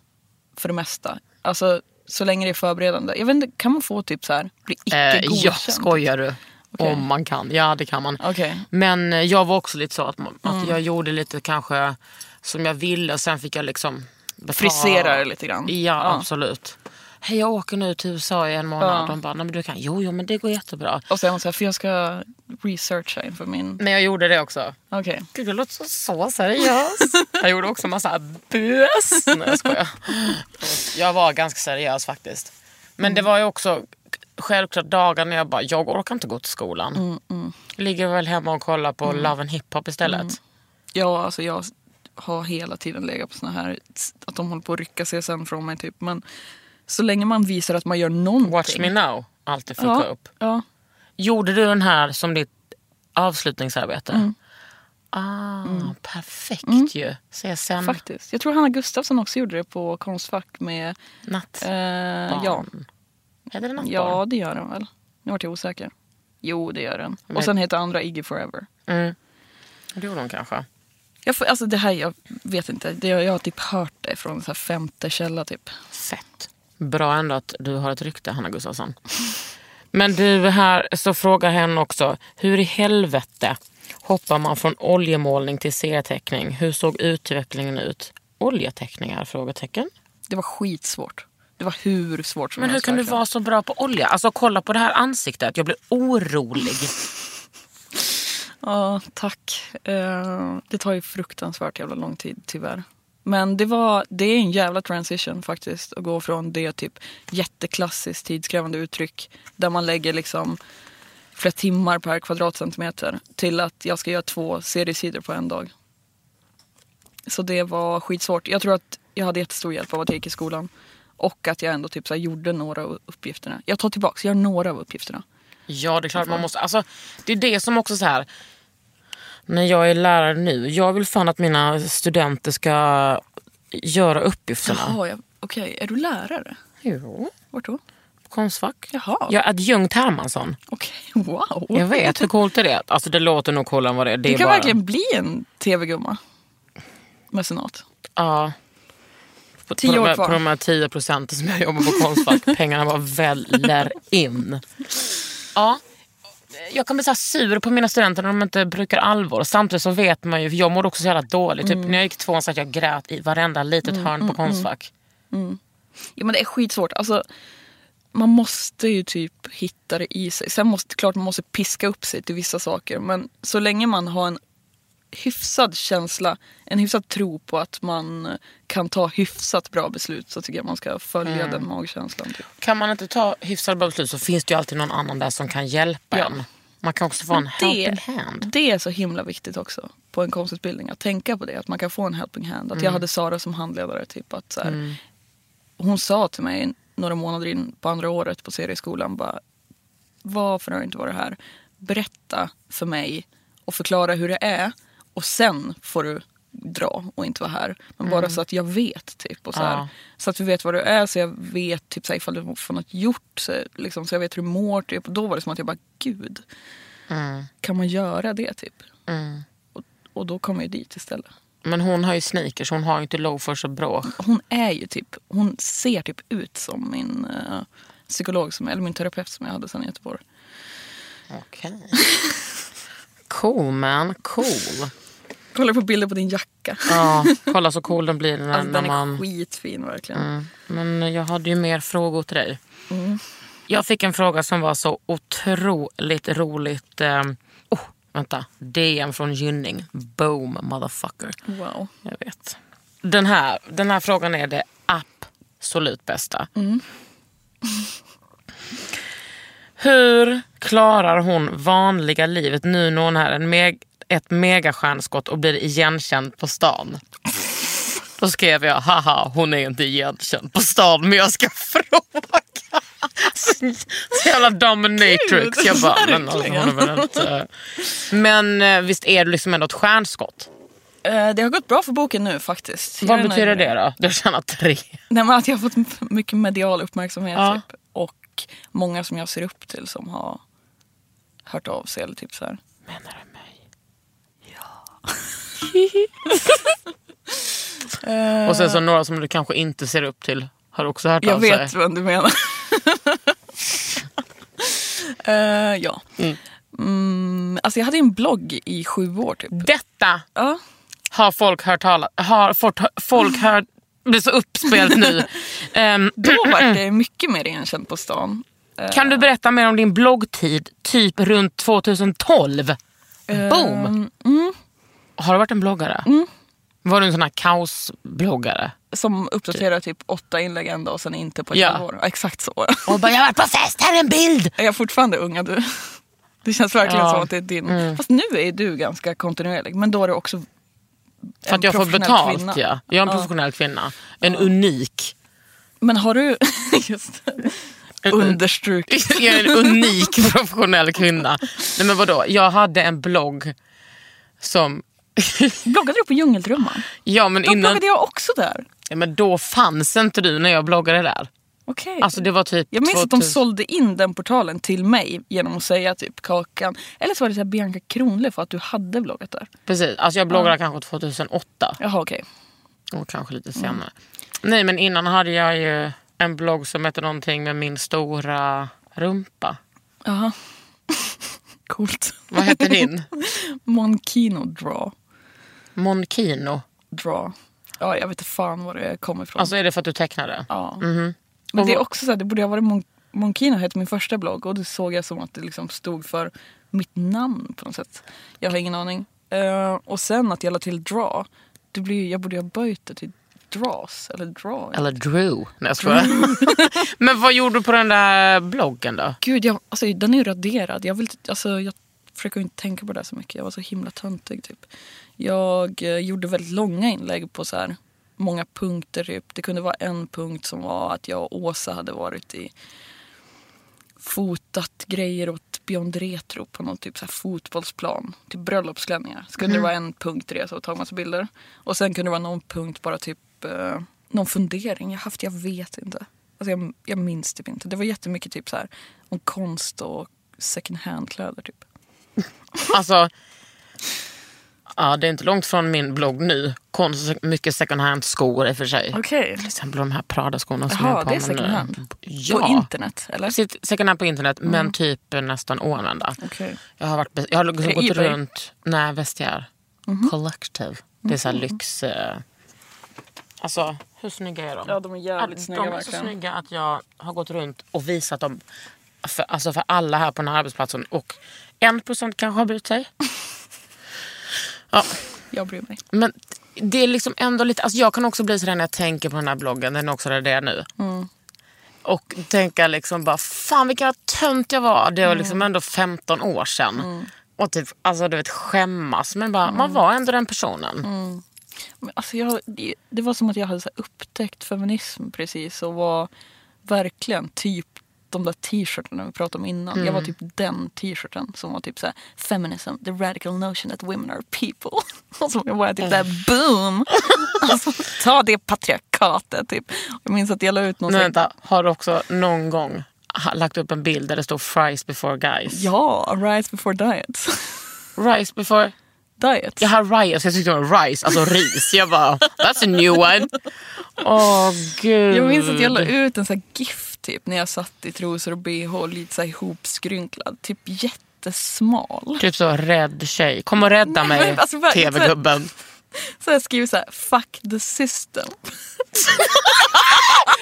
för det mesta. Alltså Så länge det är förberedande. Jag vet inte, kan man få typ så här, bli icke Eh, godkänd? ja, skojar du? Okej. Om man kan. Ja, det kan man. Okej. Men eh, jag var också lite så att, man- Mm. att jag gjorde lite kanske som jag ville och sen fick jag liksom... Frisera det lite grann. Ja, absolut. Hej, jag åker nu till USA i en månad. Ja. De bara, nej men du kan, jo, jo men det går jättebra. Och sen så här, för jag ska researcha inför min... Men jag gjorde det också. Okej. Gud, det låter så, så seriöst. Jag gjorde också massa bös. Nej, jag skojar. Jag var ganska seriös faktiskt. Men det var ju också självklart dagar när jag bara, jag orkar inte gå till skolan. Ligger väl hemma och kollar på Love and Hip Hop istället. Ja, alltså jag har hela tiden legat på såna här, att de håller på att rycka CSN från mig typ. Men så länge man visar att man gör någonting. Watch me now. Alltid fucka ja, upp. Ja, Gjorde du den här som ditt avslutningsarbete? Ah, perfekt ju. CSN. faktiskt. Jag tror Hanna Gustafsson också gjorde det på Konstfack med... Natt. Eh, ja. Heter det nattbarn? ja, det gör den väl. Nu vart jag osäker. Jo, det gör den. Men- Och sen heter andra Iggy Forever. Mm. Det gjorde hon kanske. Jag, får, alltså det här, jag vet inte. Det, jag har typ hört det från här femte källa typ. Fett. Bra ändå att du har ett rykte, Hanna Gustafsson. Men du, här så frågar hen också, hur i helvete hoppar man från oljemålning till serieteckning? Hur såg utvecklingen ut? Oljeteckningar? Frågetecken. Det var skitsvårt. Det var hur svårt som Men hur kan du vara så bra på olja? Alltså kolla på det här ansiktet, jag blir orolig. Ja, tack. Eh, det tar ju fruktansvärt jävla lång tid tyvärr. Men det, var, det är en jävla transition faktiskt. Att gå från det typ jätteklassiskt tidskrävande uttryck där man lägger liksom flera timmar per kvadratcentimeter till att jag ska göra två seriesidor på en dag. Så det var skitsvårt. Jag tror att jag hade jättestor hjälp av att jag gick i skolan. Och att jag ändå typ så här gjorde några av uppgifterna. Jag tar tillbaka, jag gör några av uppgifterna. Ja, det är klart man måste. Alltså, det är det som också så här. När jag är lärare nu, jag vill fan att mina studenter ska göra uppgifterna. Jaha, ja. okej. Är du lärare? Jo, Vart då? Konstfack. Jaha. Jag är adjunkt Hermansson. Okej, wow. Jag vet, hur coolt är det? Alltså det låter nog coolare än vad det är. Det Du kan bara, verkligen bli en tv-gumma. Mecenat. Ja. På, Tio på, de år kvar. på de här 10 procenten som jag jobbar på Konstfack, pengarna bara väller in. Ja. Jag kan bli så sur på mina studenter när de inte brukar allvar. Samtidigt så vet man ju, för jag mådde också så jävla dåligt. Mm. Typ, när jag gick tvåan så att jag grät i varenda litet hörn på Konstfack. Ja, men det är skitsvårt. Alltså, man måste ju typ hitta det i sig. Sen måste klart man måste piska upp sig till vissa saker. Men så länge man har en hyfsad känsla, en hyfsad tro på att man kan ta hyfsat bra beslut så tycker jag man ska följa Mm. den magkänslan. Typ. Kan man inte ta hyfsat bra beslut så finns det ju alltid någon annan där som kan hjälpa Ja. en. Man kan också få en helping hand. det är så himla viktigt också på en konstutbildning. Att tänka på det, att man kan få en helping hand. Att jag hade Sara som handledare. Typ, att så här, Hon sa till mig några månader in på andra året på serieskolan. Bara, Varför har du inte varit här? Berätta för mig och förklara hur det är. Och sen får du dra och inte vara här. Men bara så att jag vet. Typ, och så, här, Ja. så att vi vet vad du är. Så jag vet typ, så här, ifall du får något gjort. Så, liksom, så jag vet hur du mår. Typ. Och då var det som att jag bara, gud. Kan man göra det typ? Och, och då kom jag dit istället. Men hon har ju sneakers, hon har ju inte loafers och bråk. Hon är ju typ, hon ser typ ut som min eh, psykolog, som, eller min terapeut som jag hade sen i Göteborg. Okej. Cool man, cool. Kollar på bilder på din jacka. Ja, kolla så cool den blir när, Alltså, när den är man... skitfin verkligen. Mm. Men jag hade ju mer frågor till dig. Mm. Jag fick en fråga som var så otroligt roligt. Eh, oh, vänta. DM från Gynning. Boom motherfucker. Wow. Jag vet. Den här, den här frågan är det absolut bästa. Hur klarar hon vanliga livet nu när hon är en meg- ett megastjärnskott och blir igenkänd på stan? Då skrev jag, haha hon är inte igenkänd på stan men jag ska fråga. Så, jävla dominatrix. Jag bara, men, alltså, hon inte... men eh, visst är du liksom ändå ett stjärnskott? Eh, det har gått bra för boken nu faktiskt. Vad betyder det då? Du har tjänat tre. Nej, men att jag har fått mycket medial uppmärksamhet. Ja. Typ. Och många som jag ser upp till som har hört av sig eller typ så här. Menar du? Och sen så några som du kanske inte ser upp till har också hört Jag av vet sig. vad du menar. Eh, ja. Mm, alltså jag hade en blogg i sju år typ. Detta Ja. har folk hört talas Har fått, folk hört... blir så uppspelt nu. Ehm, Då var det mycket mer igenkänd på stan. kan du berätta mer om din bloggtid, typ runt 2012? Boom! Mm, Har du varit en bloggare? Var du en sån här kaosbloggare? som uppdaterar typ åtta inlägg en dag och sen inte på ett Ja. Ja, Exakt så. Och bara, jag har varit på fest, här är en bild! Är jag fortfarande unga du? Det känns verkligen Ja. som att det är din. Fast nu är du ganska kontinuerlig. Men då är du också För att jag får betalt kvinna. ja. Jag är en Ja. professionell kvinna. En unik. Men har du... Just det. Understrukit. Jag är en unik professionell kvinna. Nej men vadå, jag hade en blogg som... Bloggade du på Djungeltrumman? Ja men Då innan... bloggade jag också där. Ja, men då fanns inte du när jag bloggade där. Okej. Alltså det var typ... Jag minns att de 2000 sålde in den portalen till mig genom att säga typ Kakan. Eller så var det så här Bianca Kronlöf för att du hade bloggat där. Precis, alltså jag bloggade kanske 2008. Jaha okej. Och kanske lite senare. Nej men innan hade jag ju en blogg som hette någonting med min stora rumpa. Jaha. Coolt. Vad hette din? Monkino draw. Monkino. Draw. Ja, jag vet inte fan var det kommer ifrån. Alltså är det för att du tecknade? ja. Mhm. Men Och det är också så här, det borde ha varit Mon- Monkino hette min första blogg och det såg jag som att det liksom stod för mitt namn på något sätt. Jag har ingen aning. Eh, och sen att jag la till draw. Det blir, jag borde ha böjt det till draws eller draw. Eller Drew. Nej jag skojar. Men vad gjorde du på den där bloggen då? Gud, jag, alltså, den är ju raderad. Jag, vill, alltså, jag försöker inte tänka på det så mycket. Jag var så himla töntig. Typ. Jag eh, gjorde väldigt långa inlägg på så här, många punkter. Typ. Det kunde vara en punkt som var att jag och Åsa hade varit i fotat grejer åt Beyond Retro på någon typ så här fotbollsplan. Typ bröllopsklänningar. Så kunde det vara en punkt i det, så ta massa bilder. Och sen kunde det vara någon punkt, bara typ eh, någon fundering jag haft, jag vet inte. Alltså jag, jag minns typ inte. Det var jättemycket typ så här om konst och second hand-kläder typ. Alltså, ja, det är inte långt från min blogg nu. Konst, mycket second hand skor i och för sig. Okej. Till exempel de här Prada-skorna som Jaha, jag har på det är second nu. hand? Ja. På internet eller? Sitt- Second hand på internet men typ nästan oanvända. Okej. Jag har, varit, jag har liksom gått eBay? runt, nej Vestiaire. Collective. Det är så här lyx... Eh, alltså hur snygga är de? Ja, de är jävligt snygga De är så verkligen. snygga att jag har gått runt och visat dem för, alltså för alla här på den här arbetsplatsen. Och en procent kanske har brytt sig. Ja, Jag bryr mig. men det är liksom ändå lite... Alltså jag kan också bli sådär när jag tänker på den här bloggen. Den är också det nu. Och tänka liksom bara, fan vilken tönt jag var. Det var liksom ändå 15 år sedan. Och typ, alltså du vet skämmas. Men bara, man var ändå den personen. Men alltså jag, det- det var som att jag hade upptäckt feminism precis och var verkligen typ de där t-shirtarna vi pratade om innan. Jag var typ den t-shirten som var typ så här feminism, the radical notion that women are people. Och så var jag typ där boom! Alltså ta det patriarkatet typ. Jag minns att jag la ut någon Men sån- vänta, har du också någon gång lagt upp en bild där det står fries before guys? Ja, rise before diets. Rice before... diets. Jag har rice, jag tyckte det var rice, alltså ris. Jag bara, that's a new one. Åh gud. Jag minns att jag la ut en sån här GIF typ när jag satt i trosor och bh lite så här ihopskrynklad. Typ jättesmal. Typ så, rädd tjej. Kom och rädda Nej, mig, alltså, tv-gubben. Så jag skriver så här, fuck the system.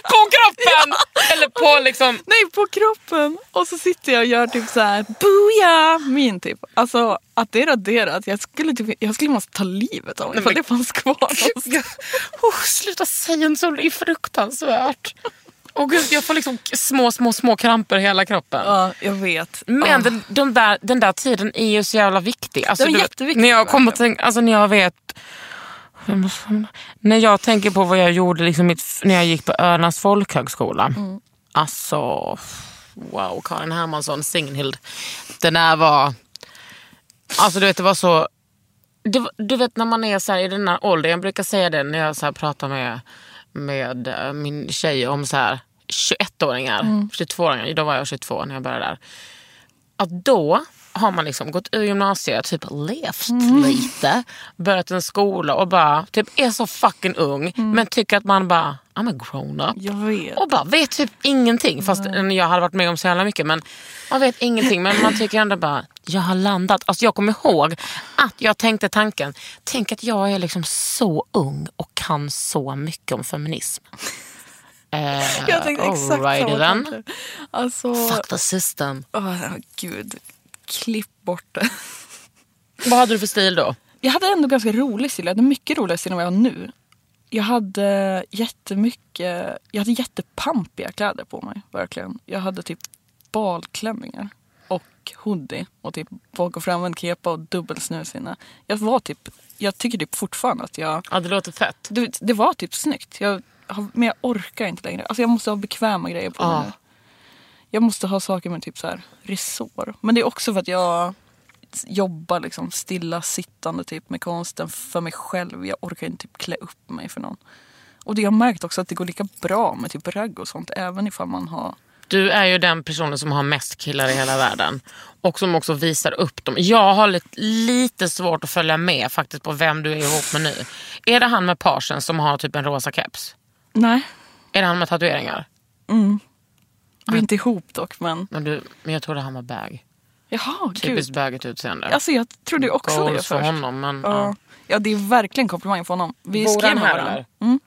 På kroppen! Eller på liksom... Nej, på kroppen. Och så sitter jag och gör typ så här, booyah, min typ. Alltså att det är raderat, jag skulle, typ, jag skulle måste ta livet av mig för men- det fanns kvar. Oh, sluta säga en så, det är fruktansvärt. Åh gud, jag får liksom små, små, små kramper i hela kroppen. Ja, jag vet. Men Ah. den, de där, den där tiden är ju så jävla viktig. Alltså, Den är jätteviktig, När jag kommer tänka, alltså när jag vet... När jag tänker på vad jag gjorde liksom mitt, när jag gick på Ölands folkhögskola. Mm. Alltså, wow, Karin Hermansson, Signhild. Den där var... Alltså du vet, det var så... Det, du vet när man är så här, i den här åldern, jag brukar säga det när jag så pratar med, med eh, min tjej om så här 21-åringar, 22-åringar, då var jag 22 när jag började där. Att då har man liksom gått ur gymnasiet, typ levt Mm. lite, börjat en skola och bara typ är så fucking ung Mm. men tycker att man bara, I'm a grown up. Och bara vet typ ingenting. Fast jag hade varit med om så jävla mycket. Men man vet ingenting. Men man tycker ändå bara, jag har landat. Alltså jag kommer ihåg att jag tänkte tanken, tänk att jag är liksom så ung och kan så mycket om feminism. Eh, Jag tänkte exakt alrighty samma tankar. Alltså, Fuck the system. åh, gud. Klipp bort det. Vad hade du för stil då? Jag hade ändå ganska rolig stil. Jag hade mycket roligare stil än vad jag har nu. Jag hade jättemycket, jag hade jättepampiga kläder på mig. Verkligen. Jag hade typ balklänningar och hoodie och typ bakåtframvänd kepa och dubbelsnus inne. Jag var typ, jag tycker typ fortfarande att jag, Ja, det låter fett. det, det var typ snyggt. Jag, men jag orkar inte längre. Alltså jag måste ha bekväma grejer på mig Ja. nu. Jag måste ha saker med typ så här resår. Men det är också för att jag jobbar liksom stilla sittande typ med konsten för mig själv. Jag orkar inte typ klä upp mig för någon. Och det jag har märkt också att det går lika bra med typ ragg och sånt även ifall man har Du är ju den personen som har mest killar i hela världen. Och som också visar upp dem. Jag har lite, lite svårt att följa med faktiskt på vem du är ihop med nu. Är det han med parsen som har typ en rosa keps? Nej, Är det han med tatueringar? Vi är inte ihop dock men Men, du, men jag trodde han var bag. jaha Typiskt gud. bögigt utseende. Alltså jag trodde också det Goals först. för honom. Men, Ja. ja. ja det är verkligen komplimang för honom. Vi Bor skrev han med här, varandra. eller? Mm.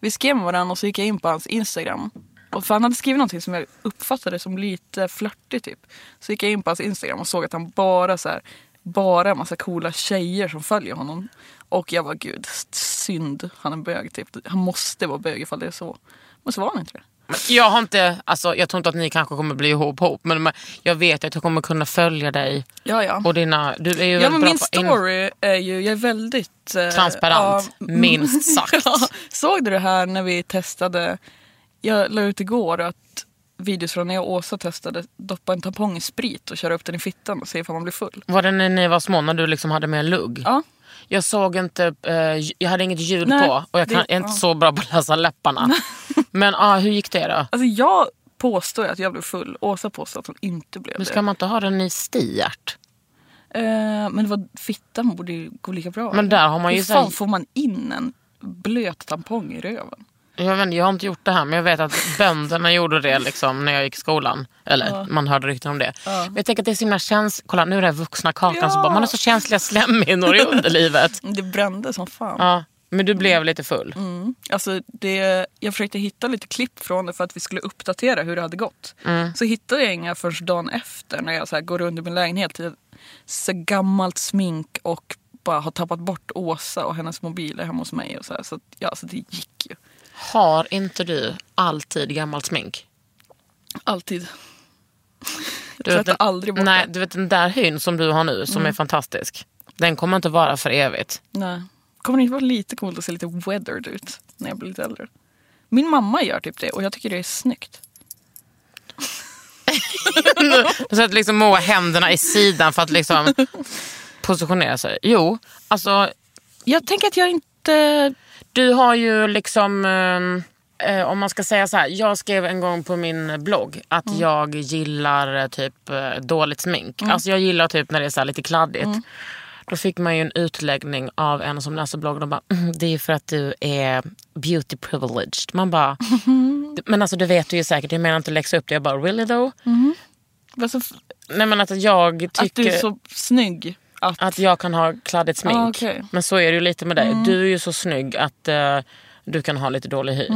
Vi skrev med varandra och så gick jag in på hans Instagram. Och för han hade skrivit någonting som jag uppfattade som lite flörtigt typ. Så gick jag in på hans Instagram och såg att han bara så här, bara en massa coola tjejer som följer honom. Och jag var gud, synd, han är bög typ. Han måste vara bög ifall det är så. Men så var han inte det. Jag har inte, alltså, jag tror inte att ni kanske kommer bli ihop, ihop men jag vet att jag kommer kunna följa dig Ja, ja. och dina... Du är ju Ja men min story är ju, jag är väldigt... eh, Transparent, minst sagt. Ja, såg du det här när vi testade, jag la ut igår att videos från när jag och Åsa testade doppa en tampong i sprit och köra upp den i fittan och se ifall man blir full. Var det när ni var små när du liksom hade med lugg? Ja. Jag såg inte, eh, jag hade inget ljud Nej, på och jag kan, det- är inte ja. så bra på att läsa läpparna. men ah, hur gick det då? Alltså jag påstår att jag blev full, Åsa påstår att hon inte blev Men det. ska man inte ha den i stiart? Eh, men det var fittan borde ju gå lika bra. Men där har man ju Hur så här- fan får man in en blöt tampong i röven? Jag, vet, jag har inte gjort det här men jag vet att bönderna gjorde det liksom, när jag gick i skolan. Eller man hörde rykten om det. Men jag tänker att det är så himla känsligt. Kolla nu är det vuxna kakan. Ja. bara, man har så känsliga slemhinnor i underlivet. Det brände som fan. Ja, men du blev lite full. Alltså det, jag försökte hitta lite klipp från det för att vi skulle uppdatera hur det hade gått. Så hittade jag inga förrän dagen efter när jag så här går runt i min lägenhet. i Så gammalt smink och bara har tappat bort Åsa och hennes mobiler hemma hos mig. Och så här. Så, att, ja, så det gick ju. Har inte du alltid gammalt smink? Alltid. Jag Du vet, tvättar aldrig bort Nej, du vet den där hyn som du har nu som är fantastisk. Den kommer inte vara för evigt. Nej. Kommer det inte vara lite coolt att se lite weathered ut när jag blir lite äldre? Min mamma gör typ det och jag tycker det är snyggt. Du sätter liksom Moa händerna i sidan för att liksom positionera sig. Jo, alltså Jag tänker att jag inte... du har ju liksom... ehm, Eh, om man ska säga så här. Jag skrev en gång på min blogg att Mm. jag gillar eh, typ eh, dåligt smink. Alltså jag gillar typ när det är så lite kladdigt. Mm. Då fick man ju en utläggning av en som läser bloggen och bara mm, det är för att du är beauty privileged. Man bara, men alltså det vet du ju säkert. Jag menar inte läxa upp det. Jag bara really though? Alltså, Nej men att jag tycker att du är så snygg. Att, att jag kan ha kladdigt smink. Ah. Mm. Men så är det ju lite med dig. Du är ju så snygg att eh, du kan ha lite dålig hy.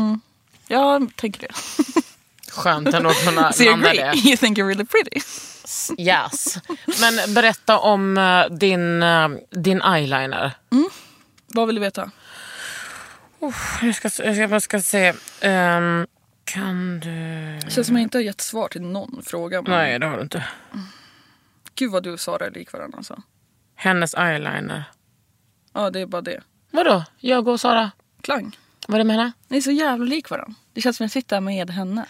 Jag tänker det. Skönt ändå att kunna So landa det. You think you're really pretty? Yes. Men berätta om eh, din, eh, din eyeliner. Vad vill du veta? Jag ska, jag bara ska se. Ehm, kan du... Det känns som jag inte har gett svar till någon fråga. Men Nej det har du inte. Gud vad du och Sara är lik varandra. Alltså. Hennes eyeliner. Ja, det är bara det. Vadå? Jag och Sara? Klang. Vad är det med henne? Ni är så jävla lik varandra. Det känns som jag sitter med henne.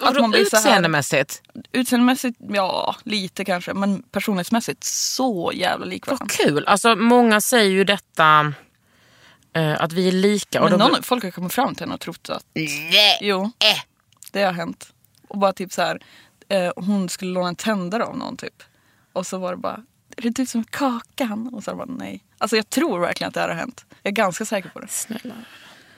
Vadå man blir så här- utseendemässigt? Utseendemässigt, ja lite kanske. Men personlighetsmässigt så jävla lik Vad varandra. kul. Alltså många säger ju detta. eh, att vi är lika. Och Men någon, folk har kommit fram till henne och trott att Nej. jo, Äh. det har hänt. Och bara typ så här, eh, hon skulle låna en tändare av någon typ. Och så var det bara, är det du som är Kakan? Och så bara nej. Alltså jag tror verkligen att det här har hänt. Jag är ganska säker på det. Snälla.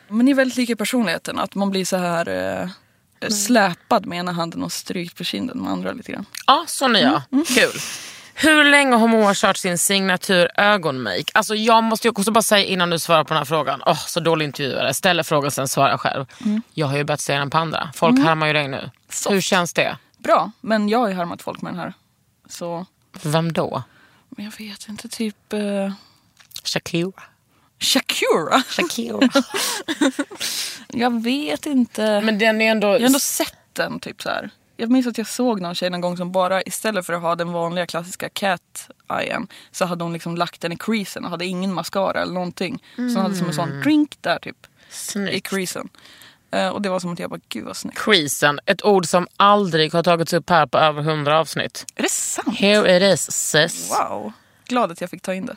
Men ni är väldigt lika i personligheten. Att man blir så här eh, släpad med ena handen och strykt på kinden med andra lite grann. Ja, sån är jag. Kul. Hur länge har Moa kört sin signatur ögonmake? Alltså jag måste också bara säga innan du svarar på den här frågan. Åh, så dålig intervjuare. Ställer frågan sen svarar själv. Jag har ju börjat se den på andra. Folk härmar ju dig nu. Soft. Hur känns det? Bra, men jag har ju härmat folk med den här. Så, Vem då? Men jag vet inte, typ eh, Shakira. Shakira. Shakira. Jag vet inte. Men den är ändå... Jag har ändå sett den typ så här. Jag minns att jag såg någon tjej någon gång som bara istället för att ha den vanliga klassiska cat eyen så hade hon liksom lagt den i creasen och hade ingen mascara eller någonting. Så hon hade som en sån drink där typ i Snyggt. creasen. Eh, och det var som att jag bara, gud vad snyggt. Creasen, ett ord som aldrig har tagits upp här på över hundra avsnitt. Är det sant? Here it is sis. Wow. Glad att jag fick ta in det.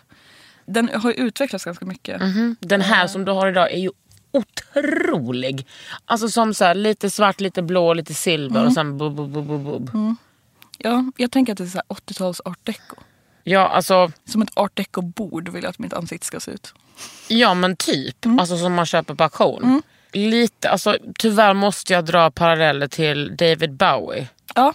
Den har ju utvecklats ganska mycket. Den här som du har idag är ju otrolig. Alltså som så här, lite svart, lite blå, lite silver och sen bub, bub, bub, bub, bub. Ja, jag tänker att det är så här 80-tals art deco. Ja, alltså, Som ett art deco-bord vill jag att mitt ansikte ska se ut. ja men typ. Alltså som man köper på auktion. Lite, alltså tyvärr måste jag dra paralleller till David Bowie. Ja,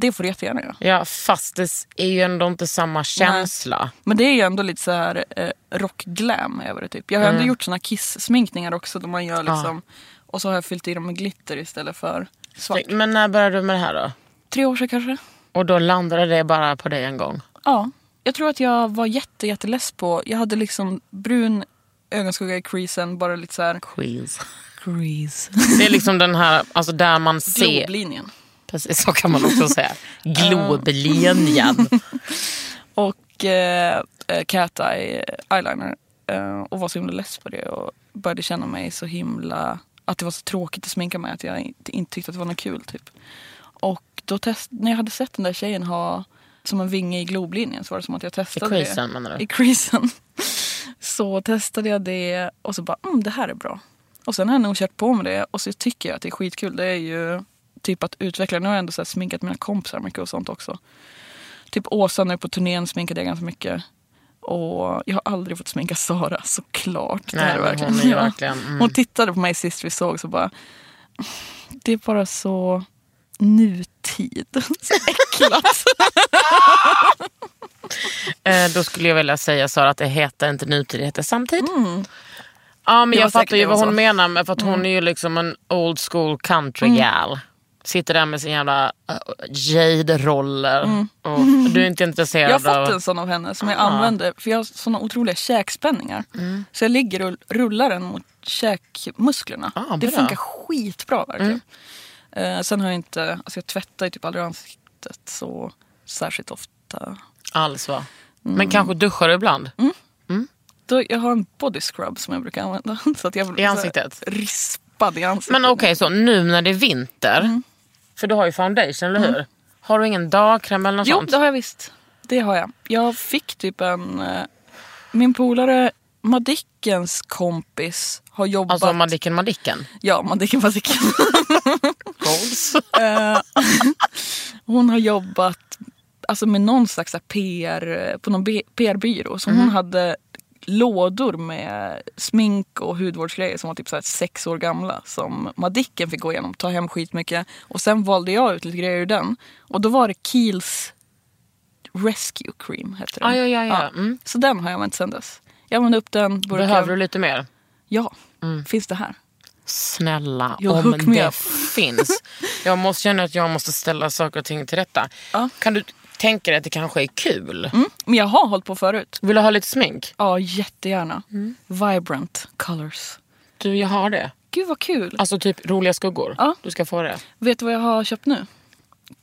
det får du jättegärna göra. Ja, fast det är ju ändå inte samma känsla. Men det är ju ändå lite så här eh, rockglam över det typ. Jag har ändå gjort såna kiss-sminkningar också. Där man gör liksom, Och så har jag fyllt i dem med glitter istället för svart. Men när började du med det här då? Tre år sedan kanske? Och då landade det bara på dig en gång? Ja. Jag tror att jag var jätte, jätteless på... Jag hade liksom brun ögonskugga i creasen. Bara lite så här... Quiz. Crease. Det är liksom den här, alltså där man ser... Globlinjen. Precis, så kan man också säga. Globlinjen. Och eh, eh, cat eye eyeliner. Eh, och var så himla less på det. Och började känna mig så himla... Att det var så tråkigt att sminka mig. Att jag inte, inte tyckte att det var något kul typ. Och då test, när jag hade sett den där tjejen ha som en vinge i globlinjen så var det som att jag I testade creasen det. menar du? I creasen. Så testade jag det och så bara, mm, det här är bra. Och sen har jag nog kört på med det och så tycker jag att det är skitkul. Det är ju typ att utveckla. Nu har jag ändå så här sminkat mina kompisar mycket och sånt också. Typ Åsa nu på turnén sminkade jag ganska mycket. Och jag har aldrig fått sminka Sara såklart. Det Nej, här är hon är verkligen... Mm. Hon tittade på mig sist vi såg så bara, det är bara så nutid. Så äcklat. Eh, då skulle jag vilja säga Sara att det heter inte nutid, det heter samtid. Ja men Mm. Jag fattar ju vad hon. Mm. menar med för att hon är ju liksom en old school country gal. Sitter där med sin jävla uh, jade-roller. Och du är inte intresserad Mm. Jag har av... fått en sån av henne som jag använder för jag har såna otroliga käkspänningar. Mm. Så jag ligger och rullar den mot käkmusklerna. Ah, det funkar skitbra verkligen. Mm. Eh, sen har jag inte, alltså jag tvättar ju typ aldrig ansiktet så särskilt ofta. Alls va? Mm. Men kanske duschar du ibland? Då, jag har en body scrub som jag brukar använda. Så att jag I ansiktet? Rispad i ansiktet. Men okej, så nu när det är vinter, Mm. för du har ju foundation, eller hur? Har du ingen dagkräm eller något Jo, sånt? det har jag visst. Det har jag. Jag fick typ en... eh, Min polare Madickens kompis har jobbat... Alltså Madicken Madicken? Ja, Madicken Madicken. Goals. Eh, hon har jobbat alltså med någon slags PR, på någon PR-byrå. Så hon hade lådor med smink och hudvårdsgrejer som var typ så här sex år gamla. Som Madicken fick gå igenom, ta hem skitmycket. Och sen valde jag ut lite grejer ur den. Och då var det Kiehl's Rescue Cream. Hette den. Ah, ja, ja, ja. Mm. Så den har jag använt sen dess. Jag använde upp den. burkar- Behöver du lite mer? Ja, finns det här. Snälla, You'll om det finns. Jag måste känna att jag måste ställa saker och ting till rätta. Ja. Kan du tänka dig att det kanske är kul? Mm. Men jag har hållit på förut. Vill du ha lite smink? Ja, jättegärna. Mm. Vibrant colors. Du, jag har det. Gud vad kul. Alltså typ roliga skuggor. Ja. Du ska få det. Vet du vad jag har köpt nu?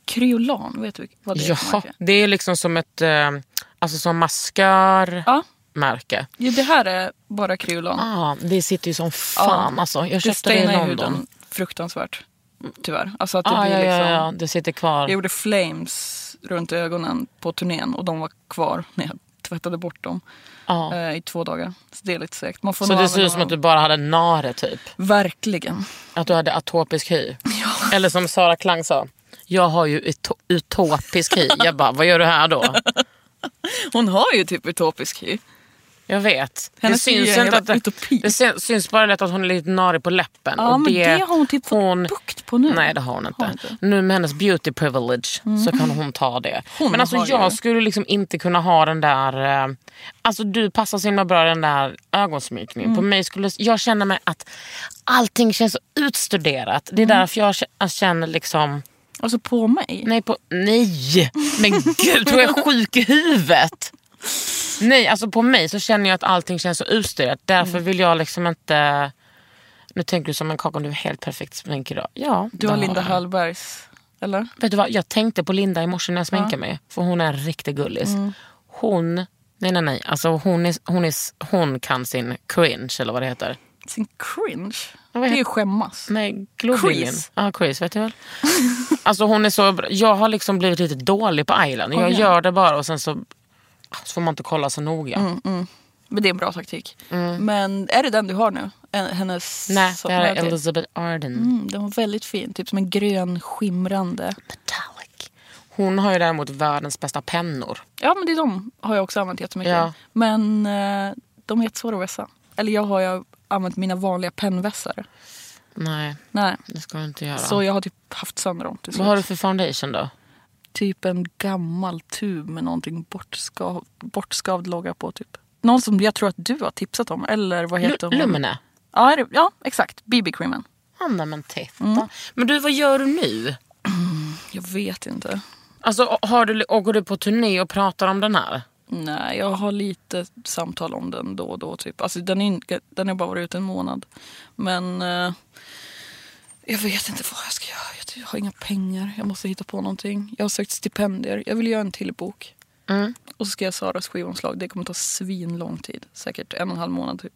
Kryolan, vet du vad det är Ja, märke? det är liksom som ett eh, alltså som maskörmärke. Ja. Jo, det här är bara kryolan. Ah, det sitter ju som fan alltså. Jag det köpte det stainar i London. huden fruktansvärt. Tyvärr. Alltså att det Ah, blir ja, liksom... ja, ja, det sitter kvar. Jag gjorde flames runt ögonen på turnén och de var kvar när jag tvättade bort dem Ja. eh, i två dagar. Så det är lite segt. Man får Så det ser ut som att du bara hade nare typ. Verkligen. Att du hade atopisk hy. Eller som Sara Klang sa. Jag har ju uto- utopisk hy. Jag bara, vad gör du här då? Hon har ju typ utopisk hy. Jag vet. Hennes det syns inte att utopi. det syns, bara lätt att hon är lite narig på läppen. Ja, och men det, det har hon typ fått bukt på nu. Nej det har hon inte. Har hon inte. Mm. Nu med hennes beauty privilege så kan hon ta det. Hon men alltså jag ju- skulle liksom inte kunna ha den där... Eh, alltså du passar så himla bra den där ögonsmykningen. Mm. På mig skulle, jag känner mig att allting känns så utstuderat. Det är Mm. därför jag känner liksom... Alltså på mig? Nej, på, nej! men gud, tror jag är sjuk i huvudet? Nej, alltså på mig så känner jag att allting känns så utstuderat. Därför Mm. vill jag liksom inte... Nu tänker du som en kaka, du är helt perfekt smink idag. Ja, Du har Linda. Hallbergs, eller? Vet du vad, jag tänkte på Linda i morse när jag sminkade mig. För hon är en riktig gullis. Mm. Hon, nej nej nej, alltså hon, är, hon, är, hon kan sin cringe eller vad det heter. Sin cringe? Det är ju skämmas. Nej. Chris. Ja, Chris vet du väl. alltså hon är så bra. Jag har liksom blivit lite dålig på eyeliner. Jag igen. gör det bara och sen så, så får man inte kolla så noga. Mm, Men det är en bra taktik. Men är det den du har nu? En- Hennes... Nej, det här är. Elizabeth Arden. Mm, den var väldigt fin. Typ som en grön skimrande. Metallic. Hon har ju däremot världens bästa pennor. Ja men det är de har jag också använt jättemycket. Ja. Men eh, de är jättesvåra att vässa. Eller jag har ju använt mina vanliga pennvässare. Nej, Nej. det ska du inte göra. Så jag har typ haft sönder dem till Vad har du för foundation då? Typ en gammal tub med någonting bortskav, bortskavd logga på typ. Någon som jag tror att du har tipsat om. Eller vad heter Lu- hon? Lumene? Ja, det, ja exakt. BB-creamen. Nej, men titta. Mm. Men du, vad gör du nu? Jag vet inte. Alltså, har du, åker du på turné och pratar om den här? Nej, jag har lite samtal om den då och då. Typ. Alltså, den, är, den har bara varit ute en månad. Men eh, jag vet inte vad jag ska göra. Jag har inga pengar. Jag måste hitta på någonting. Jag har sökt stipendier. Jag vill göra en till bok. Mm. Och så ska jag Saras skivomslag. Det kommer ta svin lång tid. Säkert en och en halv månad. Typ.